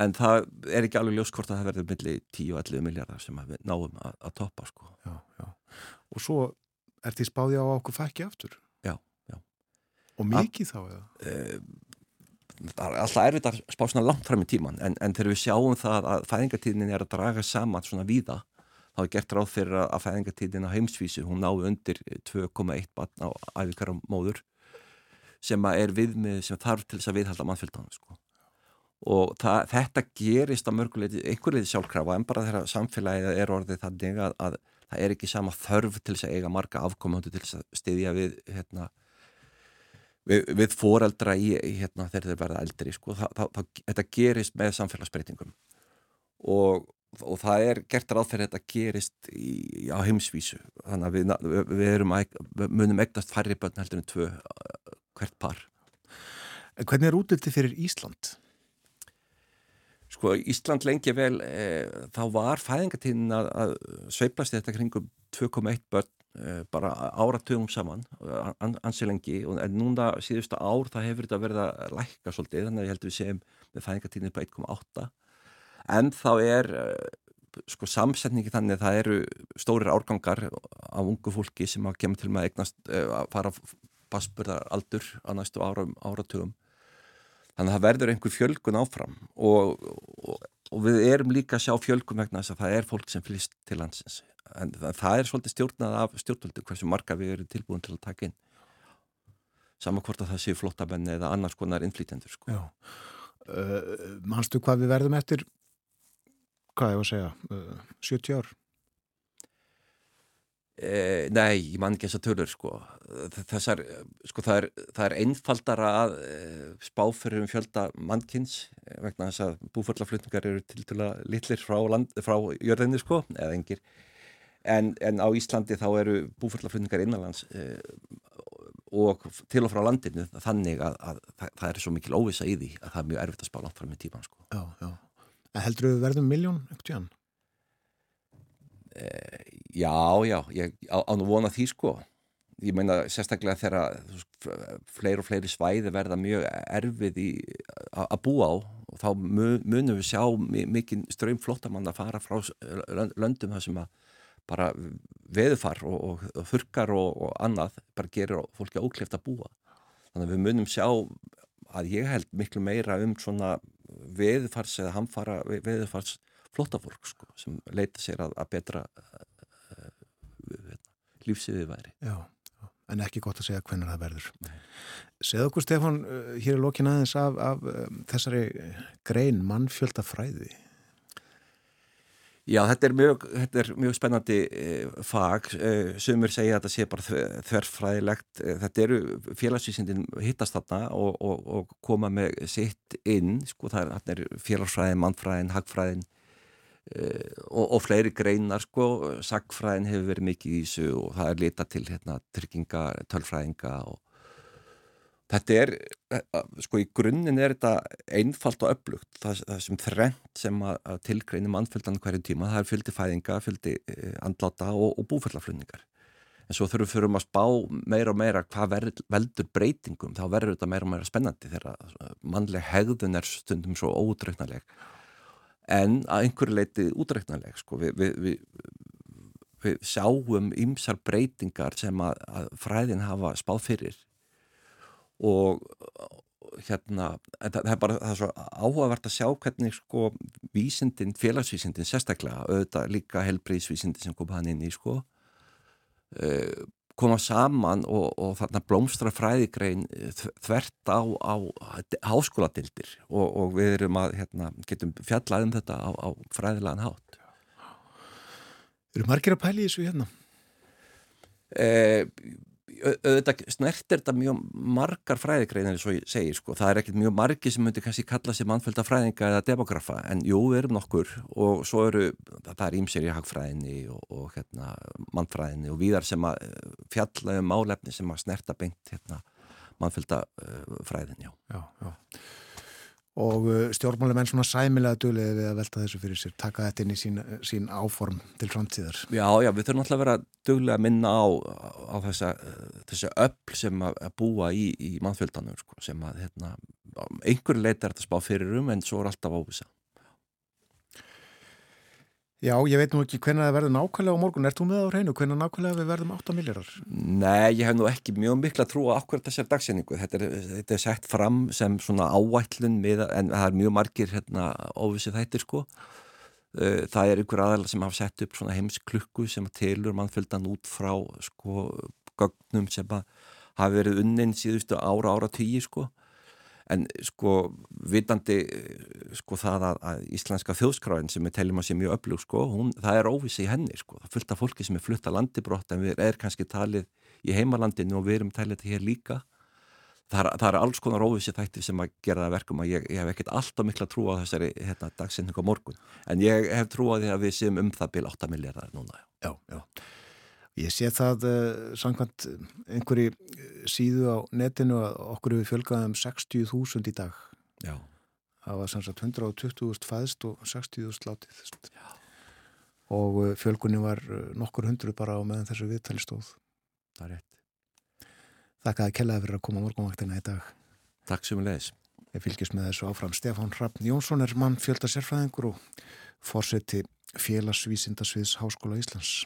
en það er ekki alveg ljóskort að það verður millir 10-11 miljardar sem við náum að, að toppa sko. Já, já. Og svo er því spáði á okkur fækki aftur? Já, já. Og mikið A þá eða? E það er alltaf erfitt að spá svona langt fram í tíman en, en þegar við sjáum það að fæðingatíðin er að draga saman svona víða þá er gert ráð fyrir að fæðingatíðin á heimsvísu, hún náðu undir 2,1 batn á æfikarum móður sem er viðmið sem þarf til þess að viðhalda mannfjöldan sko. og það, þetta gerist á mörguleiti, einhverleiti sjálfkrafa en bara þegar samfélagið er orðið þannig að, að það er ekki sama þörf til þess að eiga marga afkomandu til þess að styðja við hérna við, við foreldra í, hérna, þegar þeir verða eldri sko, það, það, það, þetta gerist með samfélagsbreytingum. Og, og það er gert ráð fyrir þetta gerist í, á heimsvísu. Þannig að við, við, erum, við munum eignast færri börn heldur en tvö hvert par. Hvernig er útliti fyrir Ísland? Sko Ísland lengi vel e, þá var fæðingatíðin að, að sveiplast þetta kringum 2,1 börn bara áratugum saman ansi lengi. En núna síðustu ár það hefur þetta verið að lækka svolítið þannig að ég held að við séum með fæðingartíðinu på 1,8 en þá er eh, sko samsetningi þannig að það eru stórir árgangar af ungu fólki sem að kemur til með að eignast eh, að fara passburðar aldur á næstu áratugum. Þannig að það verður einhver fjölgun áfram og, og, og við erum líka að sjá fjölgun vegna þess að það er fólk sem flýst til landsins. En það er svolítið stjórnað af stjórnvöldu hversu marga við erum tilbúin til að taka inn. Saman hvort að það séu flottamenni eða annars konar innflýtjendur sko. uh, Manstu hvað við verðum eftir? Hvað ég var að segja? Uh, 70 ár? Eh, nei, ég man ekki þess að tölur sko. Þessar, sko það er, það er einfaldara að eh, spá fyrir um fjölda mannkins vegna þess að búförlaflutningar eru til að litlir frá, land, frá jörðinni sko, eða engir en, en á Íslandi þá eru búfellaflutningar innanlands eh, og til og frá landinu þannig að, að, að það er svo mikil óvisa í því að það er mjög erfitt að spá langt fram í tíman sko. Já, já. Heldur þú verðum miljón ekkert í hann? Eh, já, já, ég án og vona því sko. Ég meina sérstaklega þegar fleiri og fleiri svæði verða mjög erfið í, að búa á og þá munum við sjá mikið ströym flottamann að fara frá löndum þar sem að bara veðufar og, og, og þurkar og, og annað bara gerir fólki ókleft að búa þannig að við munum sjá að ég held miklu meira um svona veðufars eða hamfara veðufars flottafólk sko, sem leita sér að, að betra uh, uh, lífsviði væri. Já, en ekki gott að segja hvernig það verður. Segð okkur Stefan uh, hér er lókin aðeins af, af um, þessari grein mannfjöldafræði. Já, þetta er mjög, þetta er mjög spennandi eh, fag, eh, sumur segja að þetta sé bara þverfræðilegt, eh, þetta eru félagsvísindin hittast þarna og, og, og koma með sitt inn, sko það er, er félagsfræðin, mannfræðin, hagfræðin eh, og, og fleiri greinar, sko, sagfræðin hefur verið mikið í þessu og það er lita til hérna trygginga, tölfræðinga og Þetta er, eh, sko í grunninn er þetta einfalt og upplugt, það, það sem þrengt sem að, að tilgreini mannfjöldan hverju tíma, það er fylgdi fæðinga, fylgdi eh, andláta og, og búfellaflunningar. En svo þurfum við að spá meira og meira hvað ver, veldur breytingum, þá verður þetta meira og meira spennandi þegar mannleg hegðun er stundum svo ódreiknarleg. En að einhverju leiti údreiknarleg, sko, við, við, við, við sjáum ymsar breytingar sem að, að fræðin hafa spáð fyrir og hérna, það er bara það er svo áhugavert að sjá hvernig sko vísindin, félagsvísindin sérstaklega, auðvitað líka helbriðsvísindin sem kom hann inn í sko uh, koma saman og, og þarna blómstra fræðigrein þvert á, á háskóladildir og, og við erum að hérna, getum fjallað um þetta á, á fræðilegan hátt Eru margir að pæli þessu hérna? Eh, auðvitað snertir þetta mjög margar fræðigreinir eins og ég segir sko, það er ekkert mjög margi sem myndir kannski kalla sér mannfölda fræðinga eða demografa en jú, við erum nokkur og svo eru, það er ímsér í hagfræðinni og, og hérna, mannfræðinni og viðar sem að eh, fjalla um álefni sem að snerta beint hérna, mannfölda uh, fræðin, já. Já, já og uh, stjórnmálumenn svona sæmilega döliði við að velta þessu fyrir sér, taka þetta inn í sín, sín áform til framtíðar. Já, já, við þurfum alltaf að vera döliði að minna á, á þessa, þessa öll sem að búa í, í mannfjöldanum, sko, sem að hérna, einhver leit er þetta spá fyrir um en svo er alltaf óvisa. Já, ég veit nú ekki hvernig það verður nákvæmlega á morgun. Er þú með á hreinu? Hvernig nákvæmlega við verðum 8 miljórar? Nei, ég hef nú ekki mjög miklu að trúa okkur þessar dagsendingu. Þetta er, þetta er sett fram sem svona áætlun með, en það er mjög margir hérna óvissið þættir sko. Það er ykkur aðal sem hafa sett upp svona heimsklukku sem tilur mannfjöldan út frá sko gögnum sem hafa verið unnin síðustu ára, ára tíu sko en sko vitandi sko það að, að íslenska þjóðskráin sem við teljum að sé mjög öflug sko, hún, það er óvissi í henni sko, það fylgta fólki sem er flutta landibrott en við er kannski talið í heimalandinu og við erum talið þetta hér líka. Það það er alls konar óvissi þætti sem að gera það verkum að ég, ég hef ekkert alltaf mikla trú á þessari hérna, dagsendingu á morgun. En ég hef trú á því að við séum um það byrja 8 miljardar núna Já, já Ég sé það uh, samkvæmt einhverju eh, síðu á netinu að okkur hefur fjölgað um 60.000 í dag. Já. Það var sannsagt 120.000 fæðst og 60.000 látið. Já. Og fjölgunni var nokkur hundru bara á meðan þessu viðtali stóð. Það er rétt. Þakkaði kellaði fyrir að koma morgunvaktina í dag. Takk sem við leiðis. Ég fylgist með þessu áfram. Stefán Rappn Jónsson er mann fjölda sérfræðingur og fórseti félagsvísindasviðs Háskóla Íslands.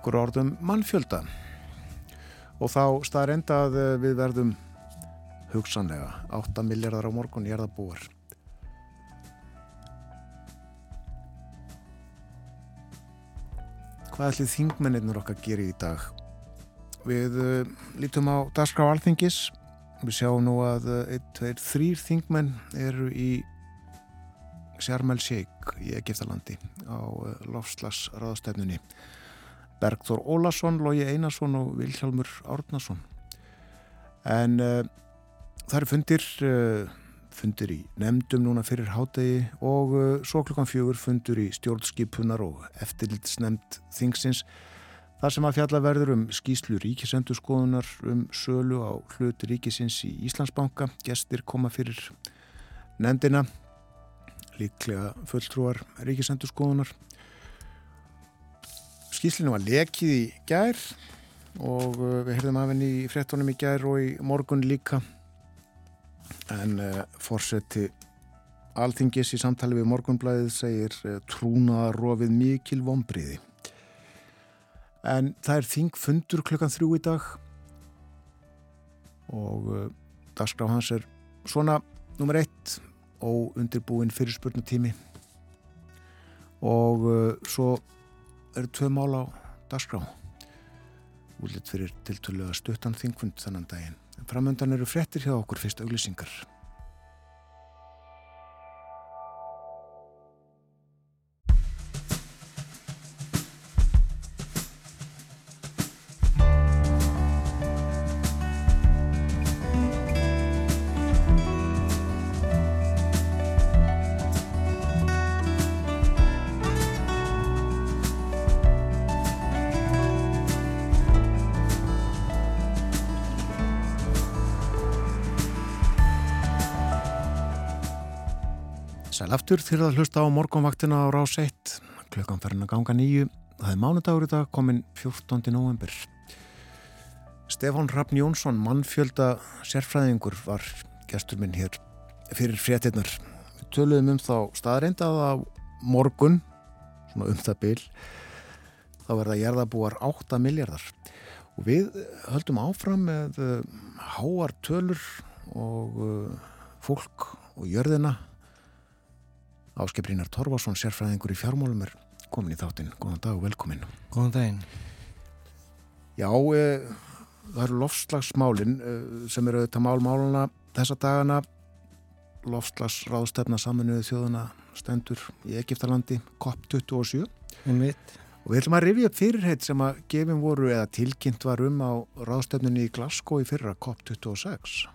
Nokkur orðum mannfjölda og þá staðar að eh, við verðum hugsanlega 8 miljardar á morgun í erðabúar. Hvað ætlið þingmennir okkar gerir í dag? Við uh, lítum á Darskrá Alþingis. Við sjáum nú að uh, ein, tveir, þrýr þingmenn eru í Sjarmel Sheik í Egiptalandi á uh, lofslagsraðstæfnunni Bergþór Ólason, Lógi Einarsson og Vilhjálmur Árnason. En uh, það eru fundir, uh, fundir í nefndum núna fyrir hádegi og uh, svo klukkan fjögur fundur í stjórnskipunar og eftirlitsnefnd þingsins. Það sem að fjalla verður um skýslu ríkisendurskoðunar um sölu á hluti ríkisins í Íslandsbanka. Gestir koma fyrir nefndina, líklega fulltrúar ríkisendurskoðunar. Skýslinu var lekið í gær og uh, við heyrðum af henni í frettunum í gær og í morgun líka. En uh, fórseti alþingis í samtali við morgunblæðið segir uh, trúnaðarofið mikil vonbriði en það er þingfundur klukkan þrjú í dag og uh, dagskraf hans er svona nummer eitt og undirbúin fyrirspurnutími og uh, svo eru tvö mál á dagskrá útlitt fyrir tiltölulega stuttan þingfund þannan daginn. Framöndan eru frettir hjá okkur fyrst auglýsingar. Aftur til að hlusta á morgunvaktina á rás 1, klukkan farin að ganga nýju. Það er mánudagur í dag, komin 14. november. Stefán Raffn Jónsson, mannfjölda sérfræðingur, var gestur minn hér fyrir fréttinnar. Við töluðum um þá staðreind að morgun, svona um það byl, þá verða gerðabúar 8 miljardar. Og við höldum áfram með uh, háar tölur og uh, fólk og jörðina Áskiprínar Torfarsson, sérfræðingur í fjármálum er komin í þáttinn. Góðan dag og velkomin. Góðan daginn. Já, e, það eru lofslagsmálin e, sem eru þetta málmáluna þessa dagana. Lofslagsráðstefna saminuðu þjóðuna stendur í Egiptalandi, COP27. Um mitt. Og við ætlum að rifja upp fyrirheit sem að gefin voru eða tilkynnt var um á ráðstefnunni í Glasgow í fyrra COP26.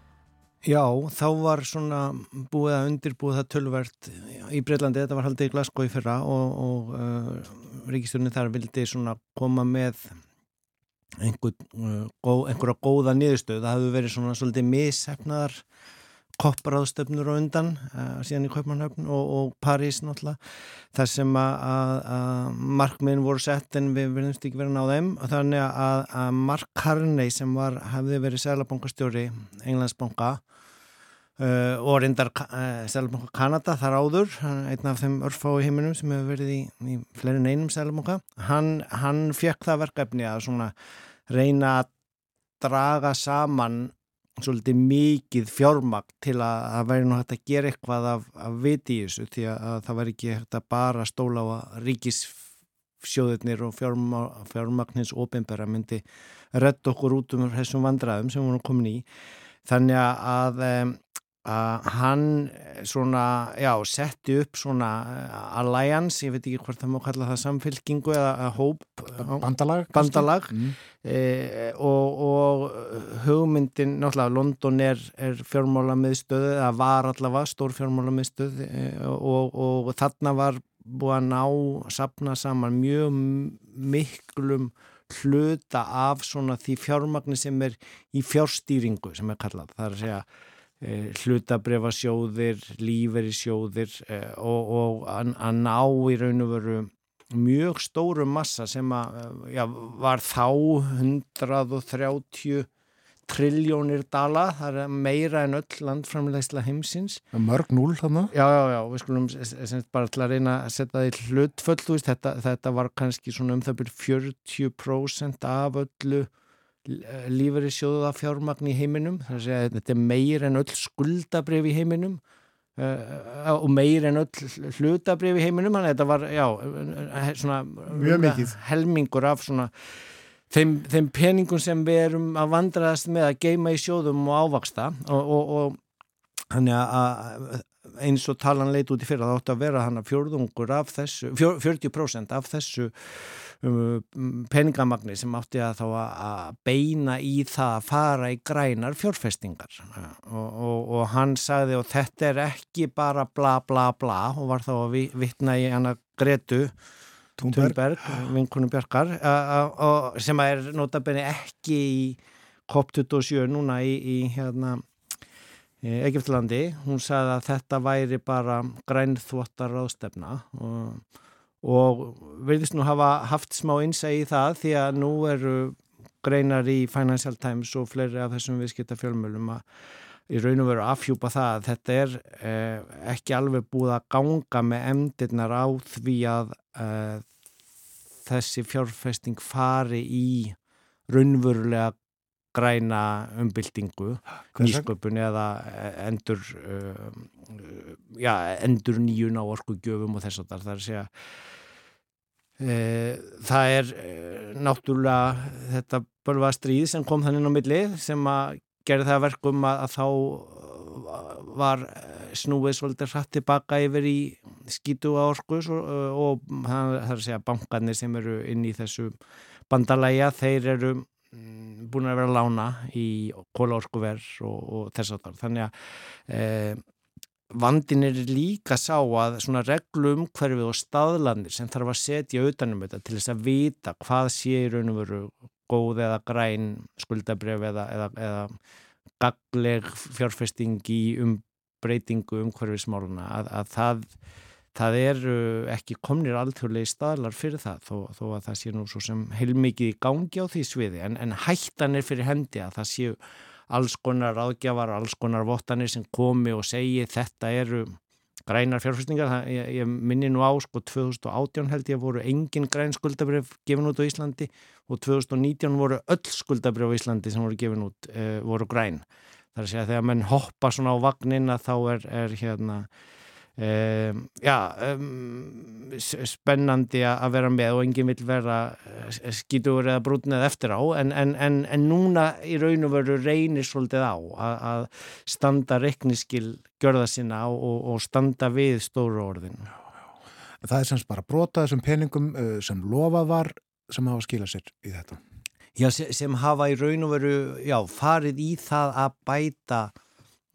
Já, þá var svona búið að undirbúið það tölvert í Breitlandi, þetta var haldið í Glasgow í fyrra og, og uh, ríkistjórnir þar vildi svona koma með einhver, uh, góð, einhverja góða niðurstöð. Það hefur verið svona svolítið missefnaðar kopparáðstöfnur og undan uh, síðan í Kaupmannhöfn og, og París náttúrulega þar sem að, markmiðin voru sett en við verðumst ekki verið að ná þeim og þannig að, að Mark Carney sem var, hefði verið sælabankastjóri Englandsbanka Uh, og reyndar uh, Sælabanka Kanada þar áður, einn af þeim örfái heiminum sem hefur verið í, í fleirin einum Sælabanka, hann, hann fekk það verkefni að svona reyna að draga saman svolítið mikið fjármakt til að það væri nú hægt að gera eitthvað af, af viti í þessu því að, að það væri ekki hægt að bara stóla á að ríkissjóðirnir og fjármagnins ofinbæra myndi redd okkur út um þessum vandraðum sem erum komin í. Þannig að um, að hann svona, já, setti upp svona alliance, ég veit ekki hvort það má kalla það samfélkingu eða hóp bandalag, bandalag. Mm. E, og, og hugmyndin, náttúrulega London er, er fjármála miðstöð eða var allavega stór fjármála miðstöð e, og, og þarna var búið að ná sapna saman mjög miklum hluta af svona því fjármagni sem er í fjárstýringu sem er kallað, það er að segja Eh, hlutabrefasjóðir, líferisjóðir eh, og, og að, að ná í raun og veru mjög stóru massa sem að, eh, já, var þá 130 triljónir dala, það er meira en öll landframlegsla heimsins. Mörg núl þannig? Já, já, já, við skulum bara til að reyna að setja það í hlutföll, þetta, þetta var kannski svona um það byrjum 40% af öllu lífari sjóða fjármagn í heiminum þannig að þetta er meir en öll skuldabrif í heiminum uh, og meir en öll hlutabrif í heiminum þannig að þetta var já, svona helmingur af svona þeim, þeim peningum sem við erum að vandraðast með að geima í sjóðum og ávaksta og, og, og Þannig að eins og talan leit út í fyrra þá ætti að vera hann að fjörðungur af þessu, fjör, 40% af þessu um, peningamagni sem átti að þá að beina í það að fara í grænar fjórfestingar og, og, og hann sagði og þetta er ekki bara bla bla bla og var þá að vittna í hann að Gretu Thunberg, vinkunum Björkar sem er notabene ekki í COP27 núna í, í hérna Egiptlandi, hún sagði að þetta væri bara grænþvottar ráðstefna og, og verðist nú hafa haft smá innsæði í það því að nú eru greinar í Financial Times og fleiri af þessum viðskipta fjölmjölum að í raun og veru afhjúpa það að þetta er eh, ekki alveg búið að ganga með emdirnar á því að eh, þessi fjárfesting fari í raunverulega græna umbyltingu, nýsköpun eða endur, uh, já, endur nýjun á orkugjöfum og þess að það er að segja uh, það er uh, náttúrulega þetta börfa stríð sem kom þannig á milli sem að gerði það verkum að, að þá var snúið svolítið hratt tilbaka yfir í skítu á orkus og, og það er að segja bankarnir sem eru inn í þessu bandalæja, þeir eru búin að vera að lána í kólaorkuverð og, og þess að það þannig að eh, vandin er líka sá að svona reglum hverfið og staðlandir sem þarf að setja utanum þetta til þess að vita hvað sé í raun og veru góð eða græn skuldabref eða, eða, eða gagleg fjárfesting í umbreytingu um hverfismáluna að, að það það eru ekki komnir alþjóðlega staðlar fyrir það þó, þó að það sé nú svo sem heilmikið í gangi á því sviði en, en hættan er fyrir hendi að það séu alls konar ágjafar, alls konar vottanir sem komi og segi þetta eru grænar fjárfæstingar, ég, ég minni nú á sko 2018 held ég voru engin græn skuldabrif gefin út á Íslandi og 2019 voru öll skuldabrif á Íslandi sem voru gefin út uh, voru græn. Það er að segja að þegar menn hoppa svona á vagnin að þá er, er hérna Um, já, um, spennandi að vera með og enginn vil vera eh, skítur eða brúnið eftir á en, en, en, en núna í raun og veru reynir svolítið á að, að standa rekniskil gjörða sinna og, og standa við stóru orðin. Það er semst bara brota þessum peningum uh, sem lofað var sem hafa skilað sér í þetta. Já, sem, sem hafa í raun og veru já, farið í það að bæta Eh,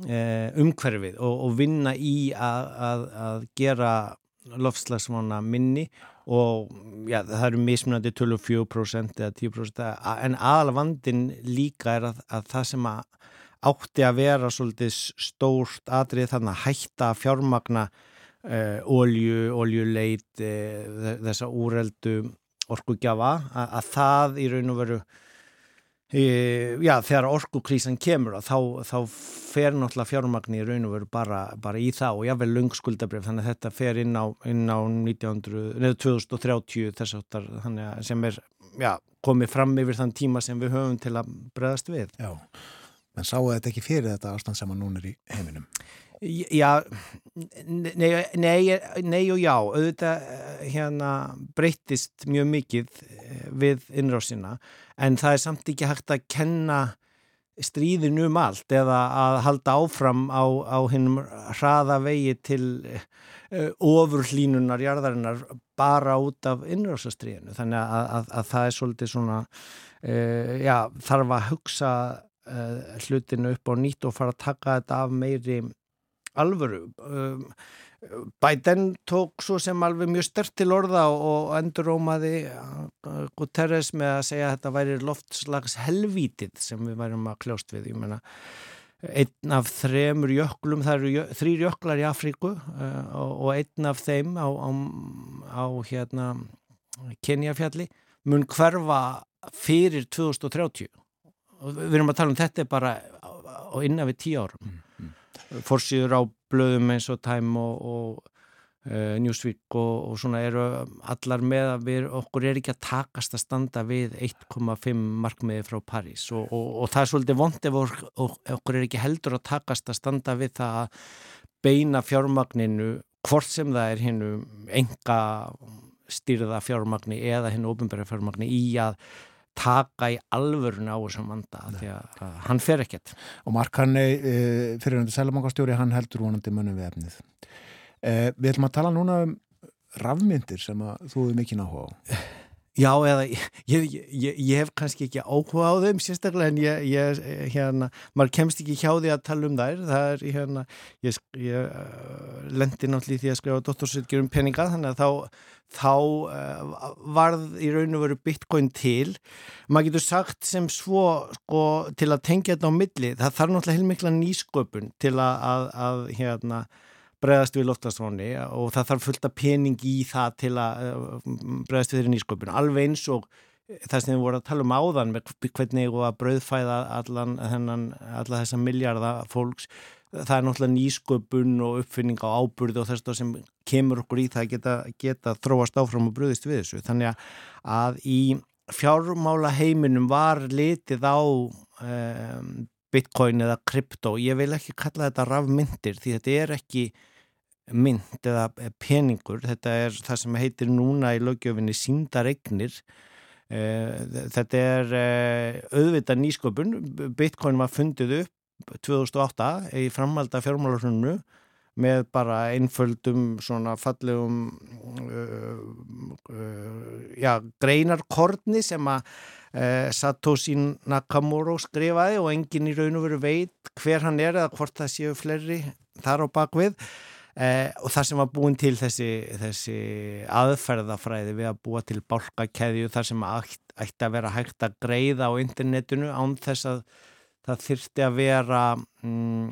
umhverfið og, og vinna í að, að, að gera lofslagsmána minni og já, það eru mismunandi 24% eða 10% en aðalvandin líka er að, að það sem átti að vera svolítið stórt atrið þannig að hætta fjármagna eh, olju, oljuleit eh, þessa úreldu orkugjafa að það í raun og veru Já, þegar orkukrísan kemur þá, þá fer náttúrulega fjármagn í raun og veru bara, bara í það og jável lungskuldabrif þannig að þetta fer inn á, inn á 1900, neðu 2030 þess aftar sem er já, komið fram yfir þann tíma sem við höfum til að bregðast við. Já, en sáu þetta ekki fyrir þetta ástand sem að núna er í heiminum? Já, nei, nei, nei og já, auðvitað eh, hérna breytist mjög mikið eh, við innrásina. En það er samt ekki hægt að kenna stríðin um allt eða að halda áfram á, á hinnum hraða vegi til uh, ofurlínunar jarðarinnar bara út af innrásastriðinu þannig að, að, að það er svolítið svona uh, já, þarf að hugsa uh, hlutinu upp á nýtt og fara að taka þetta af meiri alvöru. Um, Biden tók svo sem alveg mjög stert til orða og endur rómaði uh, Guterres með að segja að þetta væri loftslags helvítið sem við værum að kljóst við, ég menna einn af þremur jöklum, það eru þrýr jöklar í Afríku uh, og einn af þeim á, á, á hérna Kenjafjalli mun hverfa fyrir 2030 og við erum að tala um þetta bara á innan við tíu árum fórsýður á blöðum eins og Time og, og uh, Newsweek og, og svona eru allar með að við, okkur er ekki að takast að standa við 1,5 markmiði frá París og, og það er svolítið vond ef okkur er ekki heldur að takast að standa við það að beina fjármagninu hvort sem það er hennu enga stýrða fjármagni eða hennu ofinbæra fjármagni í að taka í alvörun á þessum vanda því að hann fer ekkert. Og Mark Hanney, e, fyrirhandi sælumangastjóri hann heldur vonandi munum við efnið. E, Við ætlum að tala núna um rafmyndir sem að þú hefur mikið náhuga á *laughs* Já, eða ég, ég, ég, ég hef kannski ekki áhuga á þeim sérstaklega en ég, hérna, maður kemst ekki hjá því að tala um þær, það er, hérna, ég uh, lendi náttúrulega í því að skrifa dottorsutgjur um peninga þannig að þá, þá uh, varð í raun og veru bitcoin til, maður getur sagt sem svo, sko, til að tengja þetta á milli, það þarf náttúrulega heilmikla nýsköpun til að, að, að hérna, bregðast við loftastróni og það þarf fullt af pening í það til að eh, bregðast við þeirri nýsköpun. Alveg eins og það sem við vorum að tala um áðan með hvernig og að brauðfæða allan þennan, alla þessa miljarda fólks, það er náttúrulega nýsköpun og uppfinning á áburði og þess að sem kemur okkur í það geta, geta þróast áfram og bröðist við þessu. Þannig að í fjármála heiminum var litið á um, bitcoin eða krypto, ég vil ekki kalla þetta rafmyndir því þetta er ekki mynd eða peningur. Þetta er það sem heitir núna í lögjöfinni síndaregnir eh, þetta er eh, auðvitað nýsköpun. Bitcoin var fundið upp 2008 í framalda fjármálarhunnu með bara einföldum svona fallegum uh, uh, já, greinarkorni sem að uh, Satoshi Nakamura skrifaði og engin í raun og veru veit hver hann er eða hvort það séu fleiri þar á bakvið Eh, og það sem var búin til þessi, þessi aðferðafræði við að búa til bálkakeðju þar sem ætti, ætti að vera hægt að greiða á internetinu án þess að það þyrti að vera mm,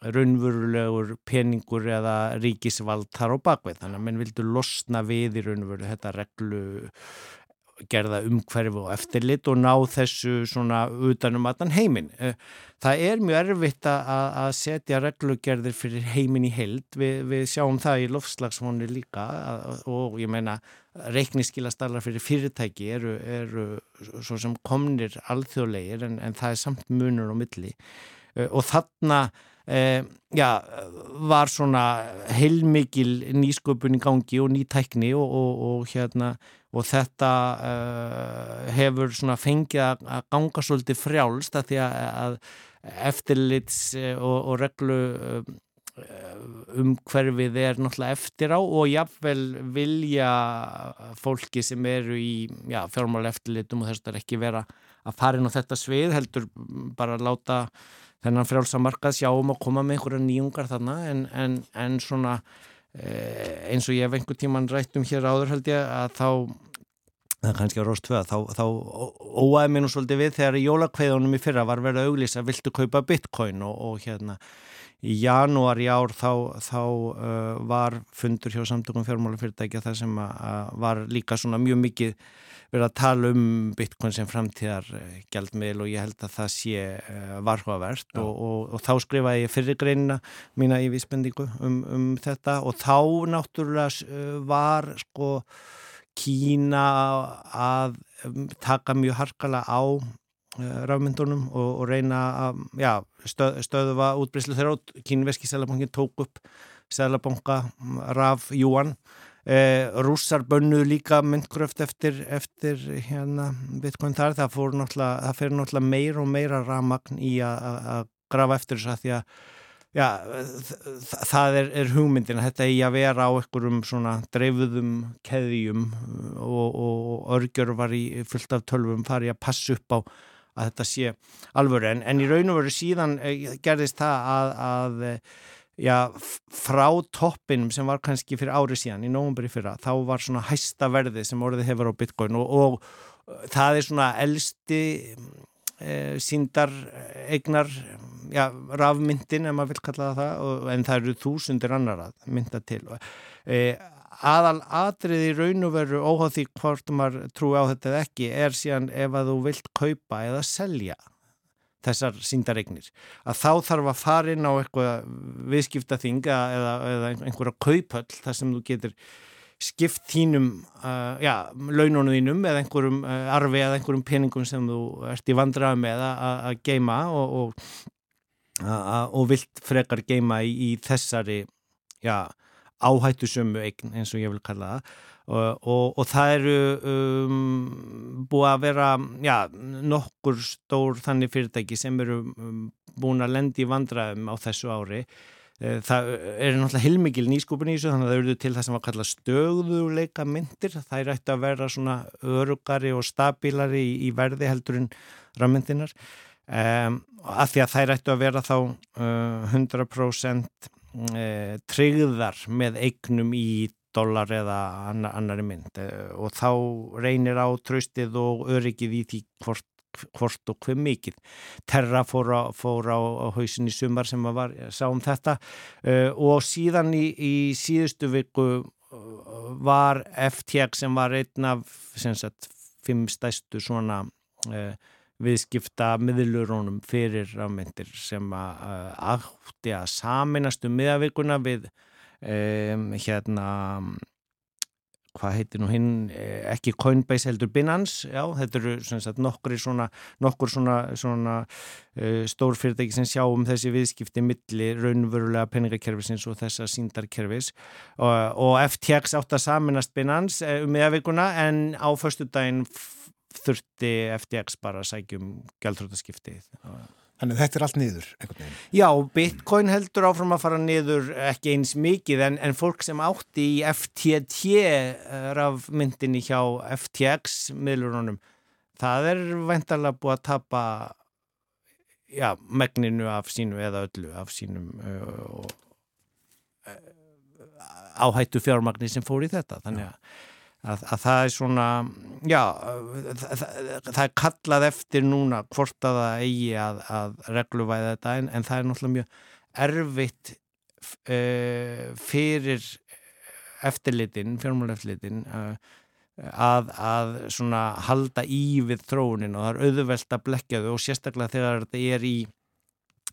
raunverulegur peningur eða ríkisvald þar á bakvið þannig að menn vildu losna við í raunveru þetta reglu gerða umhverfi og eftirlit og ná þessu svona utanum allan heiminn. Eh, það er mjög erfitt að setja reglugerðir fyrir heiminn í held. Vi, við sjáum það í lofslagsvonni líka og ég meina reikniskilastallar fyrir fyrirtæki eru, eru svo sem komnir alþjóðlegir en, en það er samt munur og milli eh, og þarna eh, já, var svona heilmikil nýsköpun í gangi og nýtækni og, og, og hérna og þetta uh, hefur svona fengið að ganga svolítið frjálst að því að eftirlits eh, og, og reglu uh, umhverfið er náttúrulega eftir á og jáfnvel vilja fólki sem eru í fjármála eftirlitum og þess að það er ekki vera að fara inn á þetta svið heldur bara láta þennan frjálsamarkað sjá um að koma með einhverja nýjungar þarna en, en, en svona Eh, eins og ég hef einhver tíman rætt um hér áður held ég að þá það er kannski á Rós 2 þá, þá óæði mér nú svolítið við þegar í jólakveðunum í fyrra var verið að auglýsa viltu kaupa bitcoin? Og, og hérna í janúar í ár þá, þá uh, var fundur hjá samtökum fjármálafyrirtækja þar sem að, að var líka svona mjög mikið verið að tala um bitcoin sem framtíðar gældmiðl og ég held að það sé uh, varhugavert og, og, og þá skrifaði ég fyrirgreinina mína í vísbendingu um, um þetta og þá náttúrulega uh, var sko Kína að um, taka mjög harkala á uh, rafmyndunum og, og reyna að já, stöð, stöðuva útbreyslu þeirra og kínveski selabankin tók upp selabanka raf Júan Eh, rússar bönnuð líka myndgröft eftir, eftir hérna, bitcoin þar, það, það fyrir náttúrulega meir og meira ramagn í að grafa eftir þess að því að já, það er, er hugmyndin að þetta í að vera á einhverjum svona dreifuðum keðjum og, og örgjör var í fullt af tölvum farið að passa upp á að þetta sé alvöru. En, en í raun og veru síðan eh, gerðist það að, að já, frá toppinum sem var kannski fyrir árið síðan í nógumberi fyrra, þá var svona hæsta verði sem orðið hefur á bitcoin og, og uh, það er svona elsti e, síndar eignar já, rafmyndin ef maður vil kalla það og, en það eru þúsundir annar að mynda til. E, aðal atrið í raun og veru óháð því hvort maður trúi á þetta eða ekki er síðan ef að þú vilt kaupa eða selja þessar síndaregnir að þá þarf að fara inn á eitthvað viðskiptaþing eða, eða einhverja kaupöll þar sem þú getur skipt þínum uh, já, launónu þínum eða einhverjum uh, arfi eða einhverjum peningum sem þú ert í vandrað með að geima og, og, og vilt frekar geima í, í þessari já, áhættu sömu eign eins og ég vil kalla það. Og, og, og það eru um, búið að vera já, nokkur stór þannig fyrirtæki sem eru um, búin að lendi í vandraðum á þessu ári. Eh, það er náttúrulega hilmikil nýskupin í þessu þannig að það eru til það sem var kallað stöðuleika myndir, það er ætti að vera svona örugari og stabilari í, í verði heldur en rammyndinar um, af því að það er ætti að vera þá uh, 100% uh, tryggðar með eignum í dólar eða annari mynd eh, og þá reynir á tröstið og öryggið í því hvort, hvort og hver mikið. Terra fór á, fór á, á hausin í sumar sem var, sá um þetta uh, og síðan í, í síðustu viku var FTX sem var einn af sagt, fimm stæstu svona uh, viðskipta miðlurónum fyrir rafmyndir sem að átti að saminast um miðavikuna við um, hérna hvað heitir nú hinn, eh, ekki Coinbase heldur Binance, já, þetta eru sagt, nokkur svona, nokkur svona, svona uh, stór fyrirtæki sem sjá um þessi viðskipti milli raunverulega peningakerfisins og þessa síndarkerfis og, og FTX átt að saminast Binance um meðavíkuna en á förstu daginn þurfti FTX bara að sækjum gæltrútaskiptið og Þannig þetta er allt niður? Já, Bitcoin heldur áfram að fara niður ekki eins mikið en, en fólk sem átti í FTT eh, rafmyndinni hjá FTX miðlurunum, það er vendarlega búið að tapa já, megninu af sínu eða öllu af sínum uh, uh, áhættu fjármagnir sem fór í þetta, þannig að Að, að það er svona já, það, það er kallað eftir núna hvort að það eigi að, að regluvæða þetta en, en það er náttúrulega mjög erfitt uh, fyrir eftirlitin, fjármáleftirlitin uh, að, að svona halda í við þróunin og það er auðvelt að blekja þau og sérstaklega þegar þetta er í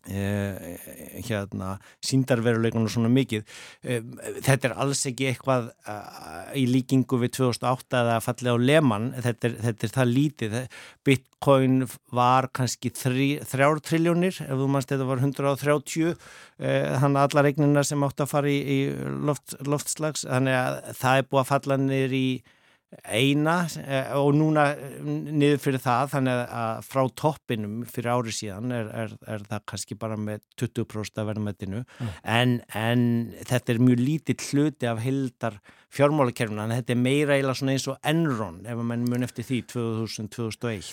Eh, hérna síndarveruleikunum svona mikið. Eh, þetta er alls ekki eitthvað eh, í líkingu við 2008 eða fallið á leman þetta er, þetta er það lítið. Bitcoin var kannski þrjár triljónir ef þú mannst þetta var 130 þannig að alla regnina sem átt að fara í, í loft, loftslags. Þannig að það er búið að falla niður í eina eh, og núna niður fyrir það þannig að frá toppinum fyrir árið síðan er, er, er það kannski bara með 20% af verðmættinu mm. en, en þetta er mjög lítill hluti af hildar fjármálakerfuna en þetta er meira eila svona eins og Enron ef mann mun eftir því 2000-2001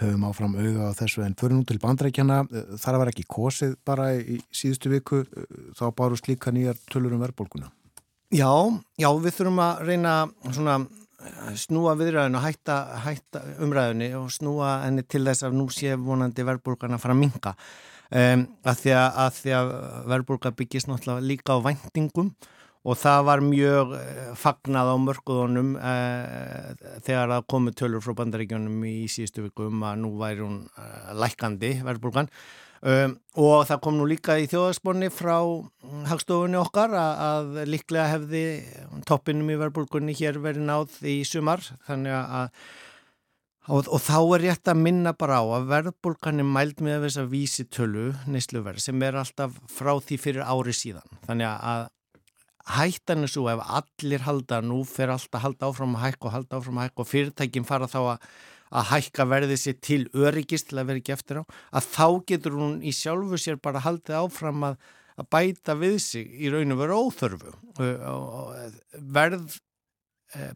Höfum áfram auða á þessu en fyrir nú til bandrækjana þar að vera ekki kosið bara í síðustu viku þá báru slíka nýjar tölur um verðbólguna. Já, já við þurfum að reyna svona snúa viðræðinu og hætta, hætta umræðinu og snúa henni til þess að nú sé vonandi verðbúrgarna fara að minga um, að því að, að, verðbúrgar byggist náttúrulega líka á væntingum og það var mjög eh, fagnað á mörguðunum uh, þegar það komu tölur frá bandaríkjónum í síðustu viku um að nú væri hún uh, lækandi verðbúrgan Um, og það kom nú líka í þjóðarsponni frá hagstofunni okkar að, að líklega hefði toppinum í verðbólgunni hér verið náð í sumar. Þannig að og, og þá er rétt að minna bara á að verðbólgan er mæld með þess að vísi tölu neysluverð sem er alltaf frá því fyrir ári síðan. Þannig að hættan er svo ef allir halda nú fer alltaf halda áfram að hækka og halda áfram að hækka og fyrirtækinn fara þá að að hækka verðið sér til öryggist til að vera ekki eftir á, að þá getur hún í sjálfu sér bara haldið áfram að, að bæta við sig í raun og vera óþörfu. Verð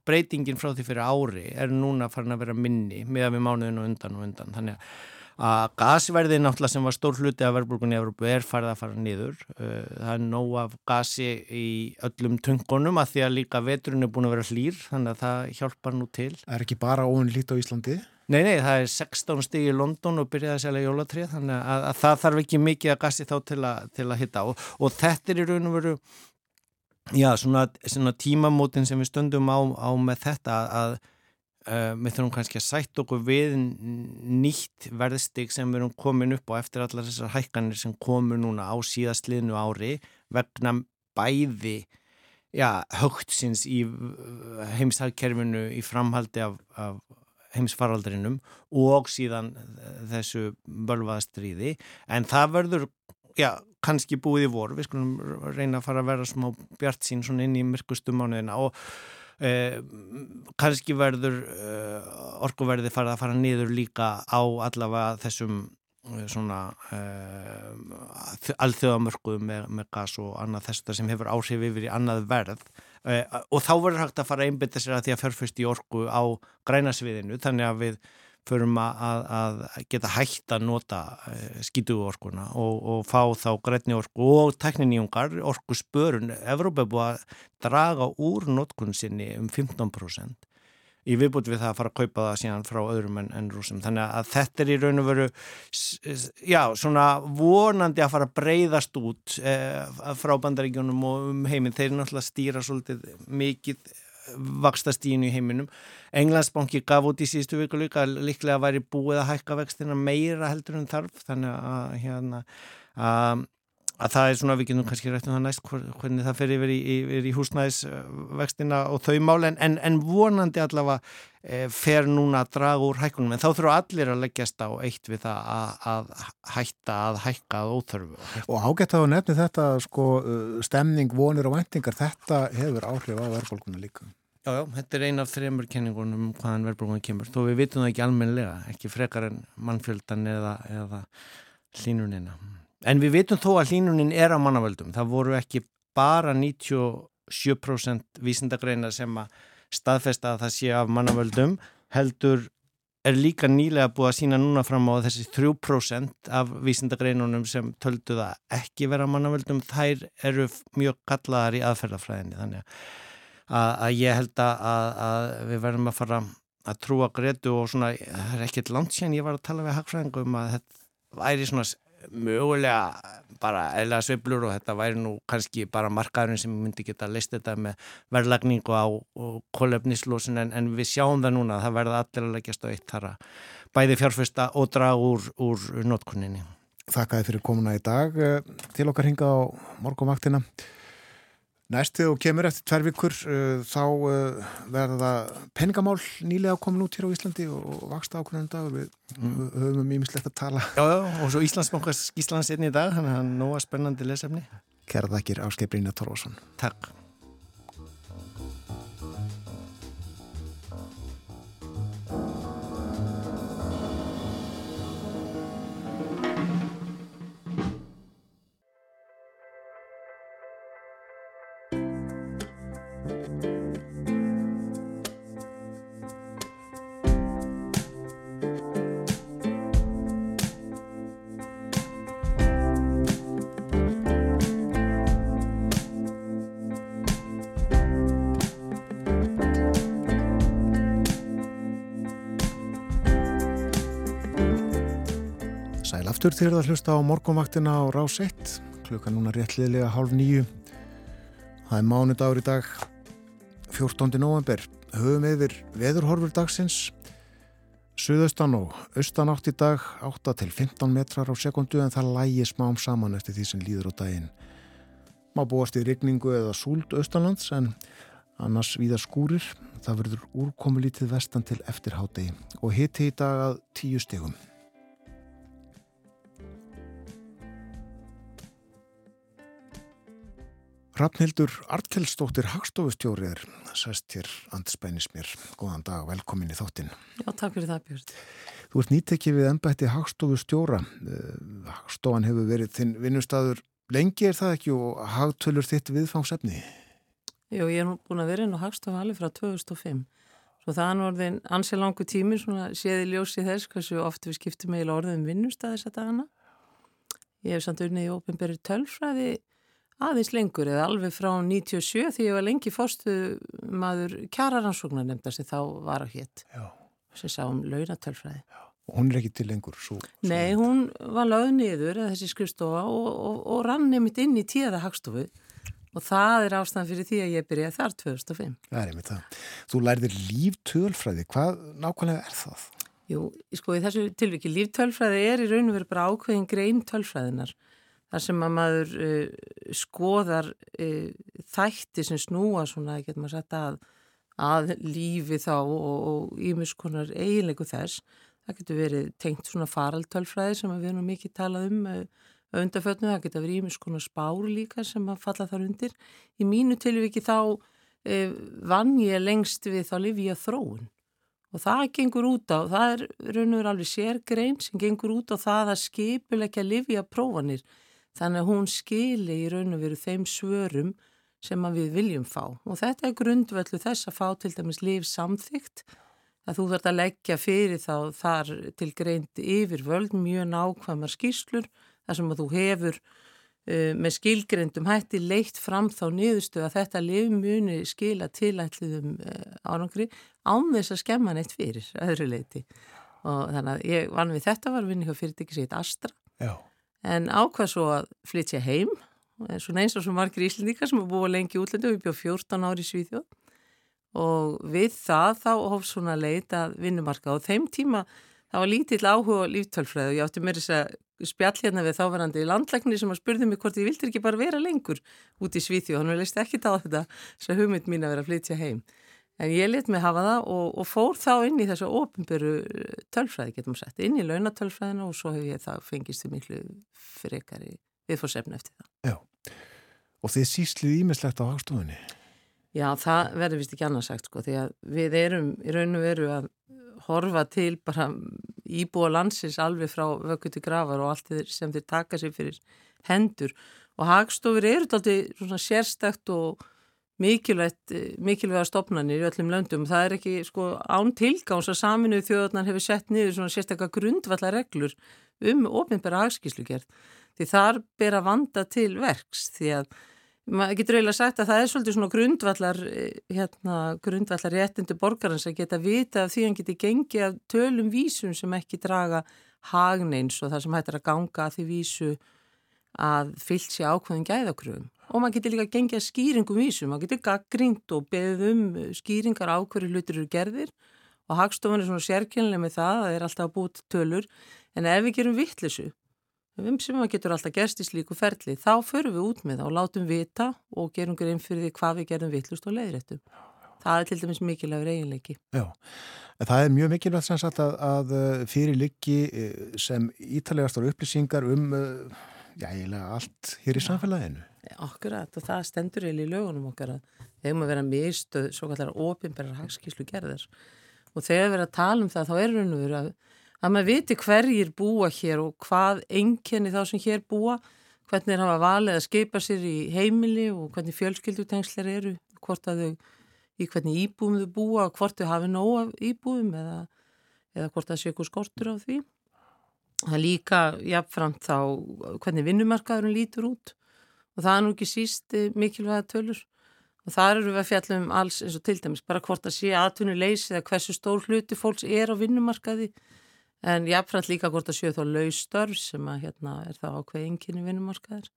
breytingin frá því fyrir ári er núna farin að vera minni með að við mánuðinu undan og undan. Þannig að að gasverðið náttúrulega sem var stór hluti af verðbúrgunni í Európu er farið að fara niður. Það er nóg af gasi í öllum tungunum að því að líka veturinn er búin að vera hlýr þannig að það hjálpar nú til. Er ekki bara óun lít á Íslandi? Nei, nei, það er 16 stíg í London og byrjaði að selja jólatrið þannig að, að það þarf ekki mikið að gasi þá til að, til að hitta. Og, og þetta er í raun og veru já, svona, svona tímamótin sem við stöndum á, á með þetta að Uh, við þurfum kannski að sætt okkur við nýtt verðstig sem við erum komin upp á eftir allar þessar hækkanir sem komur núna á síðastliðnu ári vegna bæði ja, högtsins í heimstarkerfinu í framhaldi af, af heimsfaraldrinum og síðan þessu bölvaðastriði en það verður já, kannski búið í vor, við skulum reyna að fara að vera smá bjart sín svona inn í myrkustum mánuðina og eh, kannski verður eh, orkuverði farið að fara niður líka á allavega þessum eh, svona eh, alþjóðamörkuðu með, með gas og annað þess sem hefur áhrif yfir í annað verð. Eh, og þá verður hægt að fara að einbita sér að því að fjárfyrst í orku á grænasviðinu þannig að við förum að, að geta hægt að nota uh, skítuorkuna og, og fá þá grætni orku og tekniníungar, orku spörun. Evrópa er búið að draga úr notkun sinni um 15% í viðbúti við það að fara að kaupa það síðan frá öðrum en, en rúsum. Þannig að þetta er í raun og veru, já, svona vonandi að fara að breyðast út eh, frá bandaríkjónum og um heiminn. Þeir náttúrulega stýra svolítið mikið vakstastíðinu í heiminum. Englandsbanki gaf út í síðustu viku líka líklega að væri búið að hækka vextina meira heldur en þarf þannig að, hérna, að, að það er svona við getum kannski rættum það næst hvernig það fer yfir í, yfir í húsnæðisvextina og þau máli en, en vonandi allavega e, fer núna að draga úr hækkunum en þá þurfa allir að leggjast á eitt við það að, að hætta að hækka að óþörfu. Og ágætt að nefni þetta sko stemning, vonir og vendingar þetta hefur áhrif á verðbólkuna líka. Já, já, þetta er eina af þreymur kenningunum hvaðan verðbólkuna kemur, þó við vitum það ekki almenlega, ekki frekar en mannfjöldan eða, eða hlínunina. En við vitum þó að hlínunin er á mannavöldum. Það voru ekki bara 97% vísindagreina sem að staðfesta að það sé af mannavöldum, heldur er líka nýlega búið að sína núna fram á þessi 3% af vísindagreinunum sem töldu það ekki vera mannavöldum, þær eru mjög gallaðar í aðferðafræðinni. Þannig að, að ég held að, að við verðum að fara að trúa Gretu og svona, það er ekkert langt en ég var að tala við hagfræðingum að þetta væri svona mögulega bara eðla sveiblur og þetta væri nú kannski bara markaðurinn sem myndi geta leist þetta með verðlagningu á kólefnislósin en, en við sjáum það núna það verða allir að leggjast á eitt þar að bæði fjárfesta og draga úr, úr notkunninni. Þakkaði fyrir komuna í dag eh, til okkar hinga á morgumvaktina. Næstu og kemur eftir tver vikur uh, þá uh, verða peningamál nýlega komin út hér á Íslandi og vaksta ákveðan dag og við mm. höfum um ímislegt að tala. Já, já, og svo Íslandsbankars Íslands einni í dag, það er nóga spennandi lesefni. Kærðakir Áskei Brynja Torvason. Takk. Aftur til að hlusta á morgunvaktina á Rás 1 klukka núna réttliðlega hálf nýju það er mánudagur í dag 14. november höfum yfir veðurhorfur dagsins. Suðaustan og austan átt í dag 8 til 15 metrar á sekundu en það lægi smám saman eftir því sem líður á daginn. Má búast í rigningu eða súld austanlands en annars viða skúrir. Það verður úrkomulítið vestan til eftirháttegi og hitti í dag að 10 stegum Rafnhildur Artkelsdóttir Hagstofustjóri er sæst hér andspænis mér. Góðan dag, velkomin í þáttin. Já, takk fyrir það Björn. Þú ert nýttekið við ennbætti Hagstofustjóra. Eh, Hagstofan hefur verið þinn vinnustadur lengi er það ekki og hagtölur þitt viðfangsefni? Jú, ég er nú búin að vera inn á Hagstofa alveg frá 2005. Svo það er orðin ansið langu tími, svona séði ljósi þess hversu oft við skiptum eiginlega orðum vinnustad þess að dagana. Ég hef samt unnið í ópenberi tölfræði aðeins lengur eða alveg frá 97 því ég var lengi fórstu maður kjararansóknar nefnda sem þá var á hétt sem sá um launatölfræði. Og hún er ekki til lengur? Svo, svo Nei, hún var lögð niður þessi skrifstofa og, og, og rann nefnitt inn í tíða hagstofu og það er ástæðan fyrir því að ég byrjaði þar 2005. Það er einmitt það. Þú lærðir líftölfræði, hvað nákvæmlega er það? Jú, sko í þessu tilviki líftölfræði er í raun og verið bara ákveðin grein tölfræðinar þar sem að maður uh, skoðar uh, þætti sem snúa svona, getur maður sagt að, að lífi þá og ímiskonar eiginlegu þess. Það getur verið tengt svona faraltölfræði sem við erum mikið talað um uh, öndafötnu, það geta verið ímis konar spár líka sem að falla þar undir. Í mínu tilviki þá vann ég lengst við þá Livia þróun og það gengur út á, það er raun og verið alveg sérgrein sem gengur út á það að skipulegja Livia prófanir þannig að hún skili í raun og verið þeim svörum sem við viljum fá. Og þetta er grundvöldu þess að fá til dæmis liv samþygt að þú þarf að leggja fyrir þá þar til greint yfir völd mjög nákvæmar skýrslur þar sem að þú hefur uh, með skilgreyndum hætti leitt fram þá niðurstu að þetta lifmuni skila tilætliðum uh, árangri án þess að skemma neitt fyrir öðru leiti og þannig að ég vann við þetta var vinni hjá fyrirtæki sétt Astra. Já. En ákvað svo að flytja heim. Svona eins og svo margir íslendíkar sem er búið lengi útlendu, við bjóðum 14 ári í Svíþjóð. Og við það þá hófst svona leit að vinnumarka og þeim tíma það var lítill áhuga líftölfræð og ég átti mér þess að spjall hérna við þáverandi í landlækni sem að spurði mig hvort ég vildi ekki bara vera lengur út í Svíþjóð, hann leist ekki á þetta svo hugmynd mín að vera að flytja heim en ég let mig hafa það og, og fór þá inn í þessu ofinböru tölfræði getum sett, inn í launatölfræðina og svo hef ég það fengist í miklu frekari viðfórsefni eftir það. Já, og þið síslið ímislegt á hagstofunni? Já, það verður vist ekki annars sagt sko, því að við erum í raun og veru að horfa til bara íbúa landsins alveg frá vöku til grafar og allt sem þeir taka sér fyrir hendur. Og hagstofur eru svona sérstakt og mikilvægt, mikilvæga stopnarnir í öllum löndum. Það er ekki sko án tilgáns að saminuð þjóðarnar hefur sett niður svona sérstakka grundvallar reglur um ofinbæra hagskíslugerð því þar ber að vanda til verks því að maður getur eiginlega sagt að það er svolítið svona grundvallar eh, hérna, grundvallar réttindu borgarins að geta vita af því að hann geti gengið af tölum vísum sem ekki draga hagneins og það sem hættir að ganga að því vísu að fyllt sér ákveðin gæðakröfum og maður getur líka að skýringum vísum maður getur gaggrínt og beðið um skýringar á hverju hlutur eru gerðir og hagstofan er svona sérkynlega með það að það er alltaf búið tölur en ef við gerum vittlisu um sem að getur alltaf gerst í slíku ferli, þá förum við út með það og látum vita og gerum grein fyrir því hvað við gerum vittlust og leiðrættum. Það er til dæmis mikilvægur eiginleiki. Já, það er mjög mikilvægt sem sagt að, að uh, fyrir liggi uh, sem ítalegastar upplýsingar um, já, eiginlega allt hér í samfélaginu. Akkurat og það stendur eiginlega í lögunum okkar að þegar maður vera mistuð svo kallar ofinberðar hagskíslu gerðar og þegar við erum að tala um það þá er raun og veru að að maður viti hverjir búa hér og hvað enginni þá sem hér búa, hvernig er hafa valið að skipa sér í heimili og hvernig fjölskyldutengslar eru, hvort að þau, í hvernig íbúum þau búa og hvort þau hafi nóg af íbúum eða, eða hvort það sé eitthvað skortur á því. Það líka jafnframt þá hvernig vinnumarkaðurinn lítur út. Og það er nú ekki síst eh, mikilvæga tölur. Og þar eru við að fjalla um alls eins og til dæmis bara hvort að sé aðtunuleysi eða hversu stór hluti fólks er á vinnumarkaði. En jáfnframt líka hvort að séu þá laustörf sem að hérna er það ákveð enginn í vinnumarkaðir.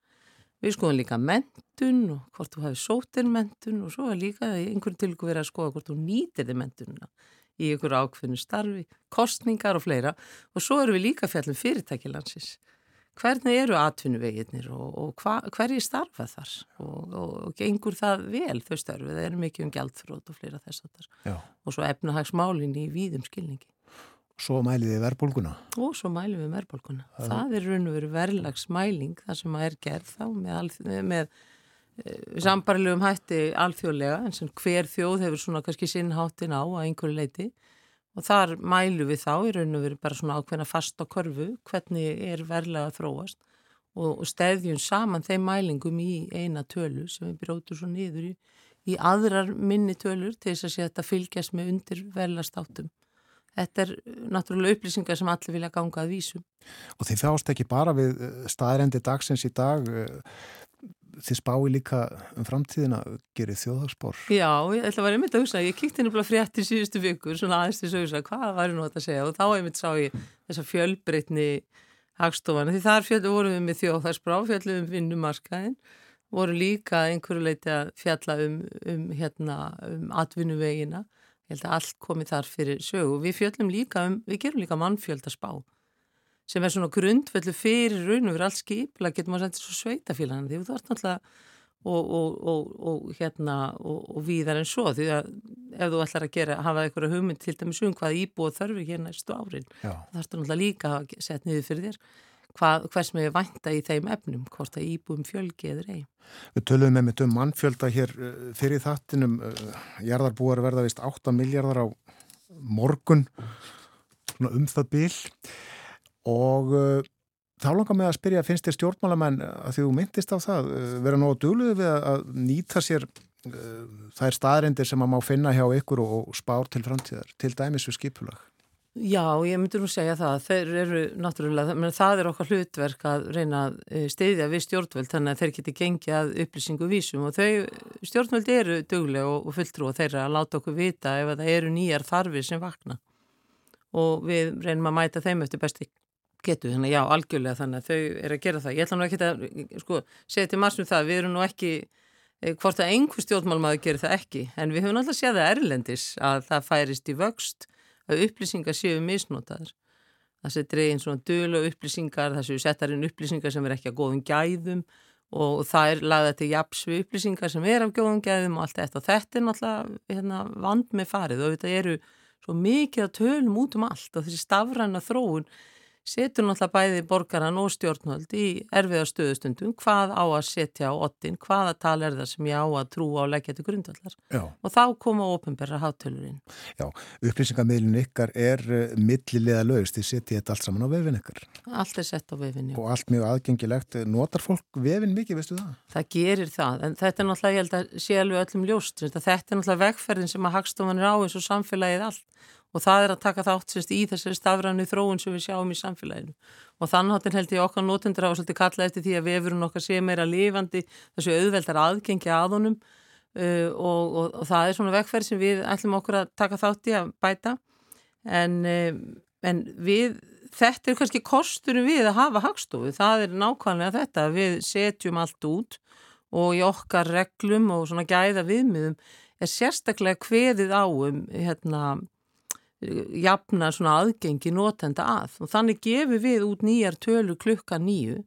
Við skoðum líka mentun og hvort þú hefur sótir mentun og svo er líka einhvern tilgu verið að skoða hvort þú nýtir þið mentununa í einhverju ákveðinu starfi, kostningar og fleira og svo eru við líka fjallum fyrirtækilansins. Hvernig eru atvinnuveginnir og, og hva, hverji starfa þar og, og, og gengur það vel þau starfi, það eru mikið um gældfrót og fleira þess að þar og svo efnahagsmálinn í víðum skilningi. Svo mælið þið verðbólguna? Og svo mælið við verðbólguna. Það, það er raun og veru verðlagsmæling það sem að er gerð þá með, með e, sambarilegum hætti alþjóðlega en sem hver þjóð hefur svona kannski sinnháttin á að einhverju leiti og þar mælu við þá í raun og veru bara svona ákveðna fast á korfu hvernig er verðlega þróast og, og stæðjum saman þeim mælingum í eina tölu sem við brótum svo niður í, í aðrar minni tölur til þess að sé að þetta fylgjast með undir verðlastáttum Þetta er náttúrulega upplýsingar sem allir vilja ganga að vísum. Og þið þjást ekki bara við eh, staðrendi dagsins í dag, eh, þið spái líka um framtíðina, gerir þjóðhagsbor? Já, ég ætla að vera einmitt að hugsa, ég kíkti henni bara frétt í síðustu vikur, svona aðeins til að hugsa, hvað var nú þetta að segja og þá einmitt sá ég þessa fjölbreytni hagstofana, því þar fjöldum vorum við með þjóðhagsbrá, fjöldum um vinnumarkaðin, voru líka einhverju leiti að fjalla um, um, hérna, um atvinnuvegina Ég held að allt komi þar fyrir sögu. Við fjöllum líka um, við gerum líka mannfjöldaspá sem er svona grundveldu fyrir raun og fyrir allt skipla getur maður sendið svo sveitafélagann því þú ert náttúrulega og, og, og, og hérna og víðar en svo því að ef þú ætlar að gera, hafa eitthvað hugmynd til dæmis um hvað íbúið þörfir hér næstu árin þá þarfst þú náttúrulega líka að setja niður fyrir þér hvað, hvers með vænta í þeim efnum, hvort að íbúum fjölgi eður ei. Við töluðum með mitt um mannfjölda hér uh, fyrir þattinum, uh, jarðarbúar verða vist 8 miljardar á morgun, um það bil og uh, þá langar mig að spyrja, finnst þér stjórnmálamenn að því þú myndist á það, vera nógu dugluði við að nýta sér þær staðrindir sem að má finna hjá ykkur og spár til framtíðar, til dæmis við skipulag? Já, ég myndi nú segja það. Þeir eru náttúrulega, menn það er okkar hlutverk að reyna að eh, steyðja við stjórnvöld þannig að þeir geti gengið að upplýsingu vísum og þau stjórnvöld eru duglega og, og fulltrú og þeir að láta okkur vita ef það eru nýjar þarfir sem vakna og við reynum að mæta þeim eftir besti getu. Þannig já, algjörlega þannig að þau eru að gera það. Ég ætla nú ekki að sko, segja til massum það, við erum nú ekki eh, hvort að einhver stjórnmálmaður gerir það ekki en við höfum alltaf séð það erlendis að það færist í vöxt að upplýsingar séu misnotaður. Það sé dregin svona dölu upplýsingar, það séu settarinn upplýsingar sem er ekki að góðum gæðum og það er lagða til japs við upplýsingar sem er af góðum gæðum og allt þetta og þetta er náttúrulega hérna, vand með farið og þetta eru svo mikið að tölum út um allt og þessi stafræna þróun setur náttúrulega bæði borgaran og stjórnvöld í erfiða stöðustundum hvað á að setja á ottin, hvaða tal er það sem ég á að trúa og leggja til grundvallar Já. og þá koma ofinberra hátölurinn. Já, upplýsingamilin ykkar er uh, millilega lögst, þið setja þetta allt saman á vefin ykkar. Allt er sett á vefin, já. Og allt mjög aðgengilegt, notar fólk vefin mikið, veistu það? Það gerir það, en þetta er náttúrulega, ég held að sé alveg öllum ljóst, þetta er náttúrulega vegferðin sem að hagstofan er á eins og samfélagið allt og það er að taka þátt semst í þessari stafrænu þróun sem við sjáum í samfélaginu. Og þannig held ég okkar nótundur á að kalla eftir því að vefurinn okkar sé meira lifandi þessu auðveldar aðgengi að honum. Uh, og, og, og það er svona vekkferð sem við ætlum okkur að taka þátt í að bæta. En, uh, en við þetta er kannski kosturum við að hafa hagstofu, það er nákvæmlega þetta við setjum allt út og í okkar reglum og svona gæða viðmiðum er sérstaklega hveðið á um hérna jafna svona aðgengi notenda að og þannig gefur við út nýjar tölu klukka nýju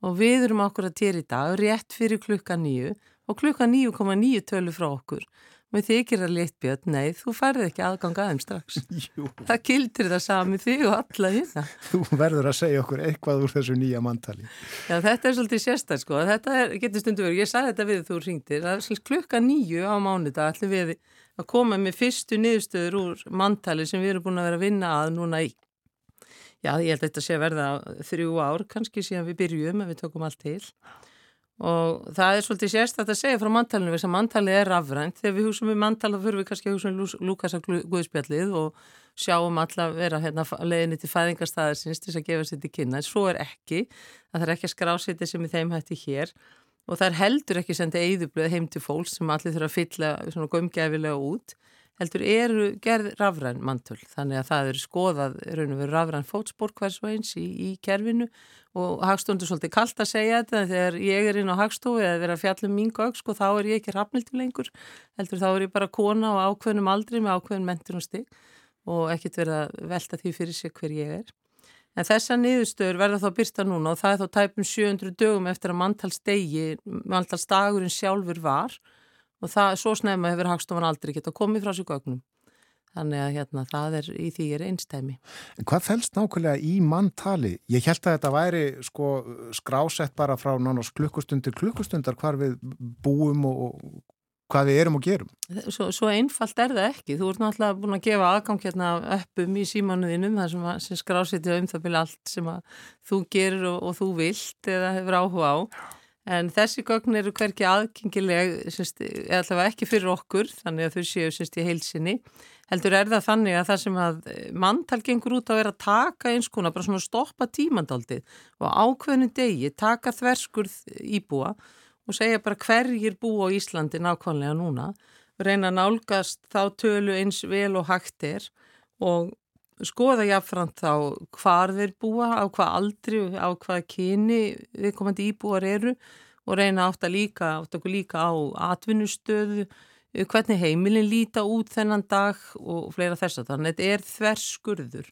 og við erum okkur að týra í dag rétt fyrir klukka nýju og klukka nýju koma nýju tölu frá okkur með þykir að litbjörn, nei, þú færði ekki aðgang aðeins strax. *laughs* Jú. Það kildir það sami þig og alla hérna. Þú verður að segja okkur eitthvað úr þessu nýja manntali. Já, þetta er svolítið sérstaklega, sko. Þetta er, getur stundu verið, ég sagði þetta við þú er klukka nýju á mánudag, allir við að koma með fyrstu niðurstöður úr manntali sem við erum búin að vera að vinna að núna í. Já, ég held að þetta sé að verða þrjú ár, kannski síðan við byrjum ef við tökum allt til. Og það er svolítið sérstætt að segja frá manntalinu þess að manntalið er afrænt. Þegar við húsum við manntal þá fyrir við kannski að húsum við Lúkasa Guðspjallið og sjáum alla vera hérna, leginni til fæðingarstaðarsins til þess að gefa sér til kynna. En svo er ekki, það er ekki að skrásita sem í þeim hætti hér og það er heldur ekki sendið eigðublöð heim til fólks sem allir þurfa að fylla svona gömgæfilega út heldur eru gerð rafræn mantul þannig að það eru skoðað raun og veru rafræn fótspór hvers og eins í, í kerfinu. Og Hagstofnur er svolítið kallt að segja þetta þegar ég er inn á Hagstofu eða verið að fjalla um mín gögg sko þá er ég ekki rafnildum lengur. Heldur þá er ég bara kona og ákveðnum aldri með ákveðnum mentur og stig og ekkert verið að velta því fyrir sig hver ég er En þessa niðurstöður verða þá byrsta núna og það er þá tæpum 700 dögum eftir að manntalsdegi, manntalsdagurinn sjálfur var og það, svo snemma hefur Hagstofan aldrei geta komið frá sig gögnum. Þannig að hérna, það er í því er einstæmi. Hvað fælst nákvæmlega í manntali? Ég held að þetta væri sko, skrásett bara frá nánast klukkustundir klukkustundar hvar við búum og hvað við erum og gerum. Svo, svo einfalt er það ekki. Þú ert náttúrulega búin að gefa aðgang hérna uppum í símanuðinum þar sem, sem skrásitja um það byrja allt sem þú gerir og, og þú vilt eða hefur áhuga á. En þessi gögn eru hverki aðgengileg, eða allavega ekki fyrir okkur, þannig að þau séu sérst í heilsinni. Heldur er það þannig að það sem að manntal gengur út að vera að taka eins konar, bara svona stoppa tímandaldið og ákveðinu degi, taka þverskurð íbúa og segja bara hverjir bú á Íslandi nákvæmlega núna, reyna að nálgast þá tölu eins vel og hægt er og skoða jáfnframt þá hvar þeir búa, á hvað aldri, á hvað kyni viðkomandi íbúar eru og reyna átt að líka, átt okkur líka á atvinnustöðu, hvernig heimilin líta út þennan dag og fleira þess að þannig. Þetta er þverskurður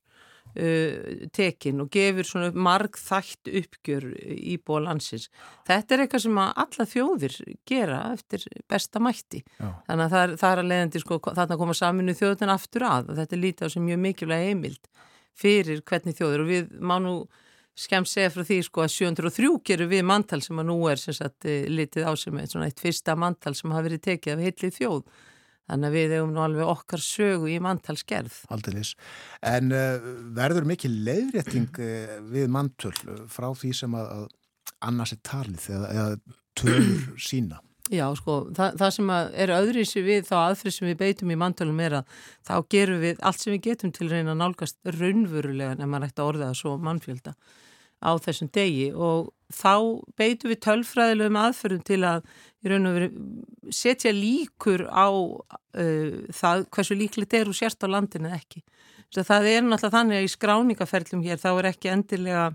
tekin og gefur svona marg þætt uppgjör í bóa landsins. Þetta er eitthvað sem alla þjóðir gera eftir besta mætti. Já. Þannig að það er, það er að leiðandi sko þarna koma saminu þjóðun aftur að og þetta er lítið á sem mjög mikilvæg heimild fyrir hvernig þjóður og við má nú skemmt segja frá því sko að 703 gerur við mantal sem að nú er sem sagt eh, litið á sem eitt fyrsta mantal sem hafi verið tekið af heilið þjóð. Þannig að við hefum nú alveg okkar sögu í mantalsgerð. Aldilis. En uh, verður mikið leiðrétting uh, við mantöl frá því sem að, annars er talið eða, eða tölur *clears throat* sína? Já, sko, það, það sem er öðruðsig við þá aðfrið sem við beitum í mantölum er að þá gerum við allt sem við getum til reyna nálgast raunverulega en maður ætti að orða það svo mannfjölda á þessum degi og þá beitum við tölfræðilegum aðferðum til að veru setja líkur á uh, það hversu líklegt er úr sérst á landinu ekki. Það er náttúrulega þannig að í skráningaferlum hér þá er ekki endilega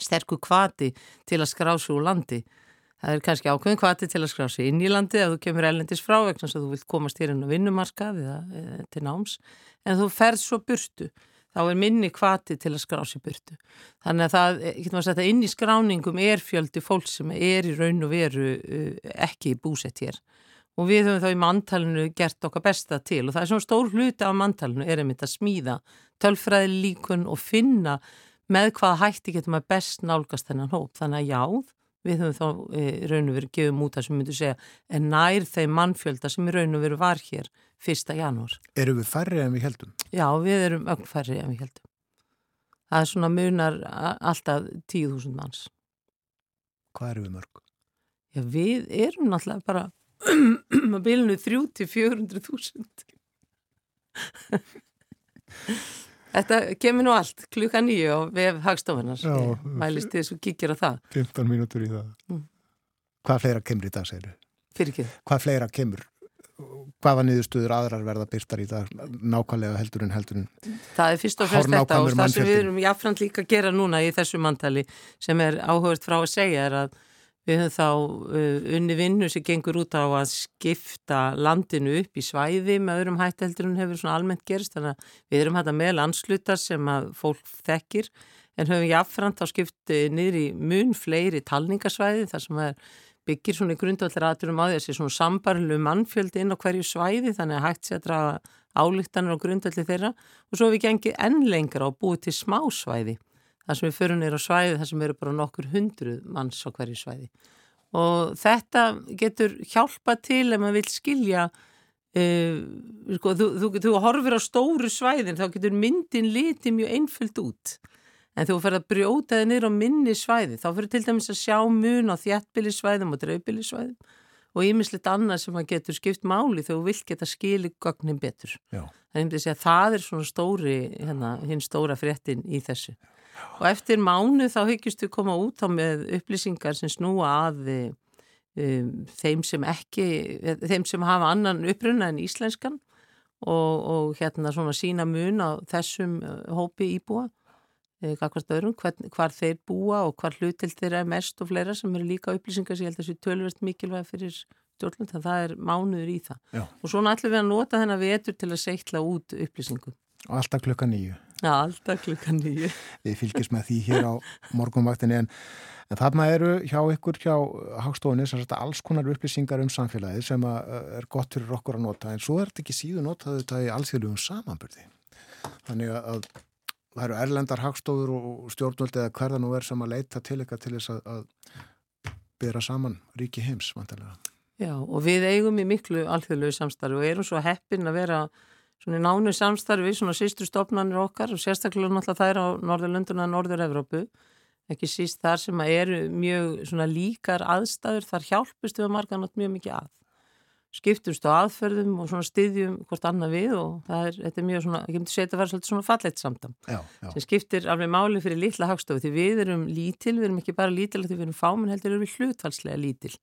sterkur kvati til að skrá sig úr landi Það er kannski ákveðin kvati til að skrá sig inn í landi að þú kemur ellendis frá vegna sem þú vilt komast hér inn á vinnumarkað eða, eða til náms en þú ferð svo burtu þá er minni kvati til að skrá sig burtu. Þannig að það, getur maður að setja inn í skráningum er fjöldi fólk sem er í raun og veru uh, ekki búsett hér og við höfum þá í manntalinu gert okkar besta til og það er svona stór hluti af manntalinu er einmitt að smíða tölfræði líkun og finna með hvað hætti getur maður best nálgast þennan hóp. Þannig að jáð við höfum þá e, raun og veru gefum út það sem myndu segja en nær þeim mannfjölda sem í raun og veru var hér fyrsta janúar. Erum við færri en við heldum? Já, við erum öll færri en við heldum. Það er svona munar alltaf 10.000 manns. Hvað eru við mörg? Já, við erum náttúrulega bara að bylnu 30-400.000. Þetta kemur nú allt klukka nýju og við hefum hagstofunar mælist þess að kíkja á það 15 mínútur í það mm. Hvað fleira kemur í dag, segir þau? Fyrir ekki Hvað fleira kemur? Hvaða niðurstuður aðrar verða byrtar í dag nákvæmlega heldur en heldur en Það er fyrst og fremst þetta og það sem við erum jáfnframt líka að gera núna í þessu mantali sem er áhugast frá að segja er að Við höfum þá uh, unni vinnu sem gengur út á að skipta landinu upp í svæði með öðrum hætteldur en hefur svona almennt gerst. Þannig að við erum hægt að með landslutar sem að fólk þekkir en höfum jáfnframt á skipti niður í mun fleiri talningasvæði þar sem byggir svona í grundvallir aðturum á þessi svona sambarlu mannfjöldi inn á hverju svæði þannig að hægt sé að draga álíktanir á grundvalli þeirra. Og svo við gengið enn lengra og búið til smá svæði þar sem við förum neyra á svæði þar sem eru bara nokkur hundruð manns á hverju svæði. Og þetta getur hjálpa til ef maður vil skilja uh, sko, þú, þú, þú horfir á stóru svæðin þá getur myndin litið mjög einföld út en þú fer að brjóta þið neyra á minni svæði þá fyrir til dæmis að sjá mun á þjættbílisvæðum og dreifbílisvæðum og ímislegt annað sem að getur skipt máli þegar þú vilt geta skili gögnin betur. Já. Það er, það er svona stóri, hérna, hinn stóra fréttin í þessu. Já og eftir mánu þá hyggjast við koma út á með upplýsingar sem snúa að um, þeim sem ekki, þeim sem hafa annan upprunna en íslenskan og, og hérna svona sína mun á þessum uh, hópi íbúa öðrum, hver, hvar þeir búa og hvar hlutil þeirra er mest og fleira sem eru líka upplýsingar sem ég held að þessu tölverst mikilvæg fyrir stjórnland, þannig að það er mánuður í það Já. og svona ætlum við að nota þennan vetur til að seikla út upplýsingum Alltaf klukka nýju. Alltaf klukka nýju. *laughs* Við fylgjum með því hér á morgunvaktinni en, en þarna eru hjá ykkur hjá Hagstofunni alls konar upplýsingar um samfélagið sem er gott fyrir okkur að nota en svo er þetta ekki síðu notað þetta í að það eru erlendar hagstofur og stjórnvöldi eða hverða nú er sem að leita til eitthvað til þess að, að byrja saman ríki heims vantilega. Já, og við eigum í miklu allþjóðlugu samstarfi og erum svo heppin að vera svona nánu samstarfi, svona sístu stopnarnir okkar og sérstaklega náttúrulega þær á Norðurlunduna og Norður-Evrópu ekki síst þar sem eru mjög svona líkar aðstæður þar hjálpust við að marga nátt mjög mikið að skiptumst á aðferðum og svona styðjum hvort annað við og það er, þetta er mjög svona, ég myndi segja þetta að vera svolítið svona falleitt samtam já, já. sem skiptir alveg máli fyrir lítla hagstofu því við erum lítil, við erum ekki bara lítil því við erum fáminn heldur, við erum hlutfalslega lítil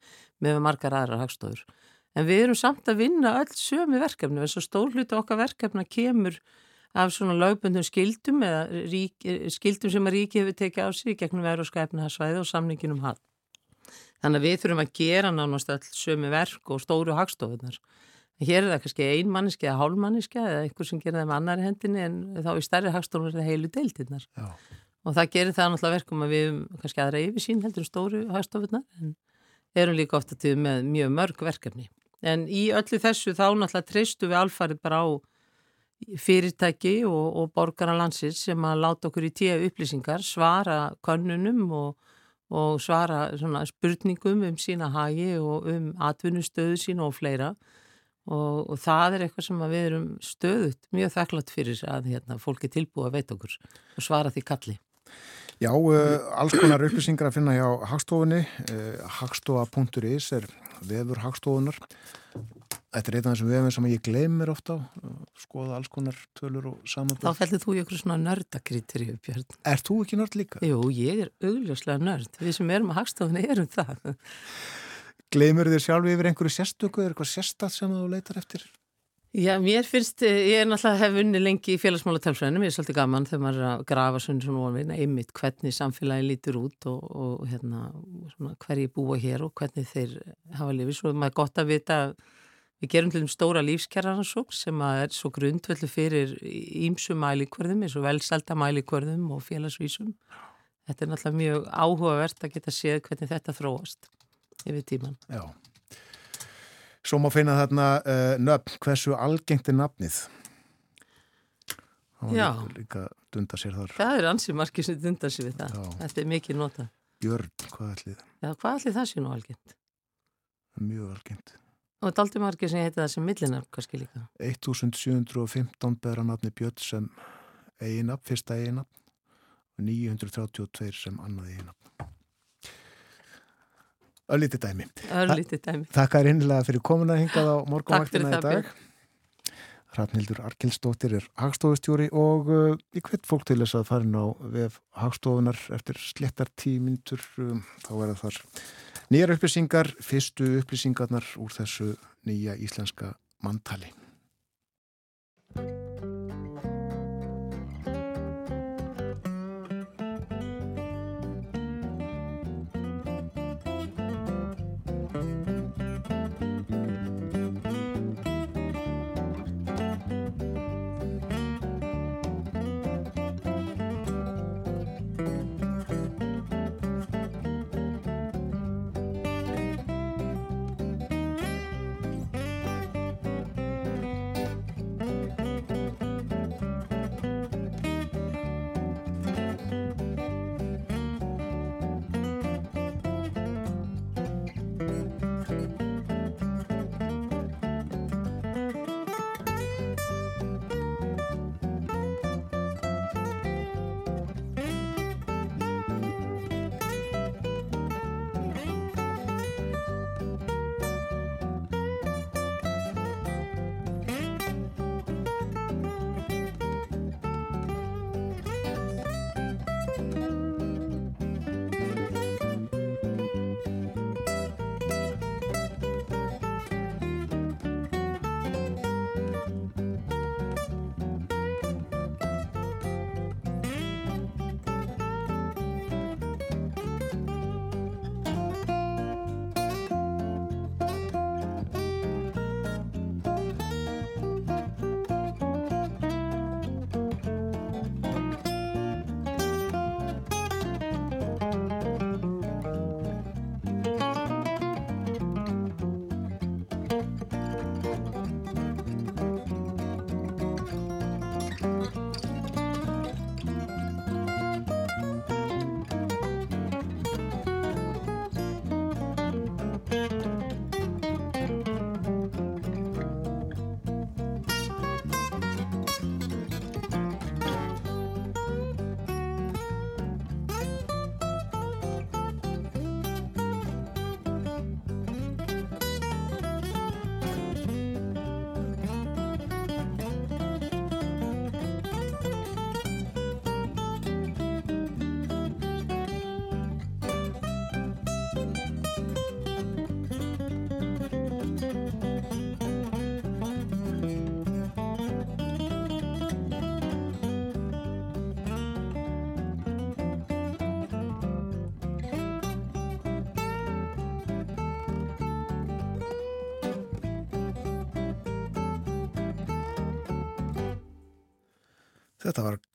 með margar aðra hagstofur En við erum samt að vinna öll sömu verkefni eins og stór hluti okkar verkefna kemur af svona lögbundum skildum eða rík, skildum sem að ríki hefur tekið á sig gegnum veru og skæfna það svæði og samningin um hall. Þannig að við þurfum að gera nánast öll sömu verk og stóru hagstofunar. Hér er það kannski einmanniski eða hálmanniski eða einhver sem gerir það með annari hendinni en þá í stærri hagstofunar er það heilu deiltinnar. Og það gerir það náttúrulega verkum að við kannski aðra yfirsýn heldur stóru hagstofunar en erum líka ofta til með mjög mörg verkefni. En í öllu þessu þá náttúrulega treystu við alfarið bara á fyrirtæki og, og borgara landsins sem að láta okkur í tíu upplýsingar, svara kannunum og, og svara spurningum um sína hagi og um atvinnustöðu sína og fleira og, og það er eitthvað sem við erum stöðut mjög þakklátt fyrir að hérna, fólk er tilbúið að veita okkur og svara því kalli. Já, uh, alls konar upplýsingar að finna hjá Hagstofunni. Uh, Hagstofa.is er vefur Hagstofunar. Þetta er einn af þessum vefum sem ég gleymir ofta skoða alls konar tölur og samanbúð. Þá fellur þú í okkur svona nördakrítir Björn. Er þú ekki nörd líka? Jú, ég er augljóslega nörd. Við sem erum á Hagstofunni erum það. Gleymur þér sjálf yfir einhverju sérstöku eða eitthvað sérstætt sem þú leitar eftir? Já, mér finnst, ég er náttúrulega hef unni lengi í félagsmála tölfræðinu, mér er svolítið gaman þegar maður er að grafa svona svona óanvinn, einmitt hvernig samfélagi lítur út og, og hérna, svona, hverji búa hér og hvernig þeir hafa lifið, svo er maður gott að vita við gerum til um stóra lífskjæraransók sem er svo grundvöldu fyrir ímsu mælikvörðum, eins og velselda mælikvörðum og félagsvísum þetta er náttúrulega mjög áhugavert að geta séð hvernig þetta þróast yfir tíman. Já. Svo má finna þarna uh, nöfn, hversu algengt er nafnið? Það Já. Það er ansið margir sem dundar sér við það. Já. Þetta er mikið nota. Björn, hvað ætlið? Já, hvað allir það sé nú algengt? Mjög algengt. Og þetta er aldrei margir sem heiti það sem millinar kannski líka. 1715 bera nafni Björn sem eiginab, fyrsta eiginab og 932 sem annað eiginab. Öllítið dæmi. Örlítið dæmi. Þakka er einlega fyrir komuna hingað á Takk morgunvaktina í það, dag. Hrafnildur Arkelsdóttir er hagstofustjóri og uh, ég hvet fólk til þess að fara inn á vef hagstofunar eftir slettar tímyndur um, þá verða þar nýjar upplýsingar, fyrstu upplýsingarnar úr þessu nýja íslenska mantali.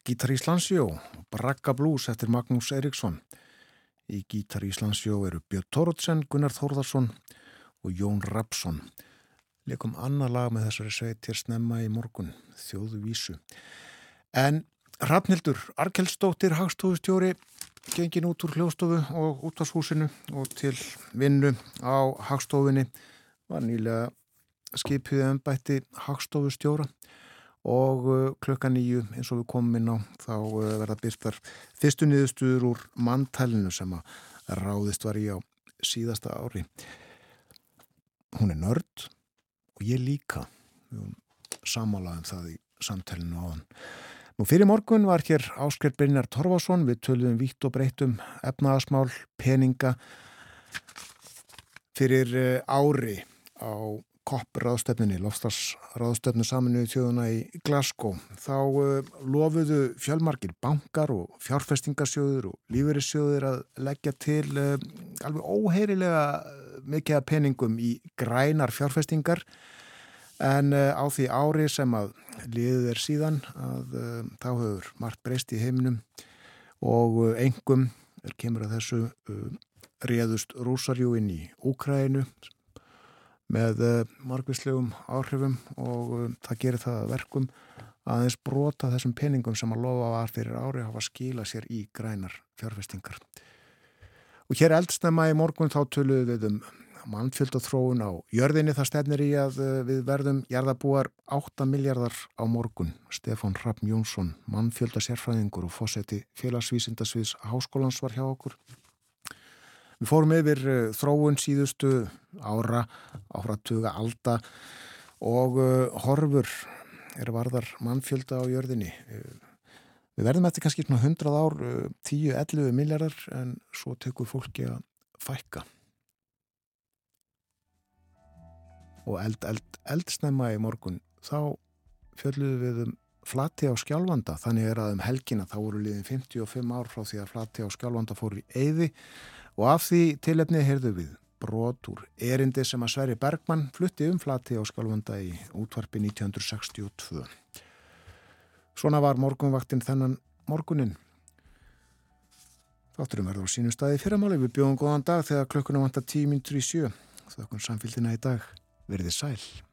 Gítar Íslandsjó, Bragga Blues eftir Magnús Eriksson. Í Gítar Íslandsjó eru Björn Tórótsen, Gunnar Þórðarsson og Jón Rapsson. leikum annar lag með þessari sveit hér snemma í morgun, þjóðu vísu. En Rafnildur Arkelsdóttir, hagstofustjóri, gengin út úr hljóstofu og útvarshúsinu og til vinnu á hagstofunni var nýlega skipið ennbætti hagstofustjóra og uh, klukka nýju eins og við komum inn á þá uh, verða byrtar fyrstu niðurstuður úr manntælinu sem að ráðist var í á síðasta ári. Hún er nörd og ég líka. Samálaðum það í samtælinu á hann Nú fyrir morgun var hér Ásker Brynjar Torfason. Við töluðum vítt og breytum efnaðasmál, peninga fyrir uh, ári á COP-ráðstöfnunni, lofstarsráðstöfnu saminuði þjóðuna í Glasgow. Þá uh, lofuðu fjölmarkir bankar og fjárfestingarsjóður og lífeyrissjóður að leggja til uh, alveg óheirilega mikið peningum í grænar fjárfestingar en uh, á því ári sem að liðið er síðan að þá hefur margt breyst í heiminum og engum er kemur að þessu réðust rúsarjú inn í Úkrænu með uh, margvíslegum áhrifum og uh, það gerir það verkum að eins brota þessum peningum sem að lofa var fyrir ári hafa skila sér í grænar fjárfestingar. Og hér eldsnæma í morgun þá töluðum við um mannfjöld og þróun á jörðinni. Það stefnir í að uh, við verðum jarðabúar 8 miljardar á morgun. Stefán Raffn Jónsson, mannfjölda sérfræðingur og fósetti félagsvísindasviðs háskólans var hjá okkur. Við fórum yfir uh, þróun síðustu ára, áratuga, alda og uh, horfur er varðar mannfjölda á jörðinni. Uh, við verðum eftir kannski 100 ár, 10-11 miljardar en svo tekur fólki að fækka. Og eld, eld, eldsnæma í morgun, þá fjölluðum við um flati á skjálfanda, þannig er að um helgina þá voru liðin 55 ár frá því að flati á skjálfanda fór í eyði Og af því tilefni heyrðu við brot úr erindi sem að Sverri Bergmann flutti umflati á Skálvanda í útvarpi 1962. Svona var morgunvaktinn þennan morgunin. Þátturum verður á sínum staði fyrramáli. Við bjóðum góðan dag þegar klökkunum vantar tíminn 37. Þakkum samfélgina í dag. Verðið sæl.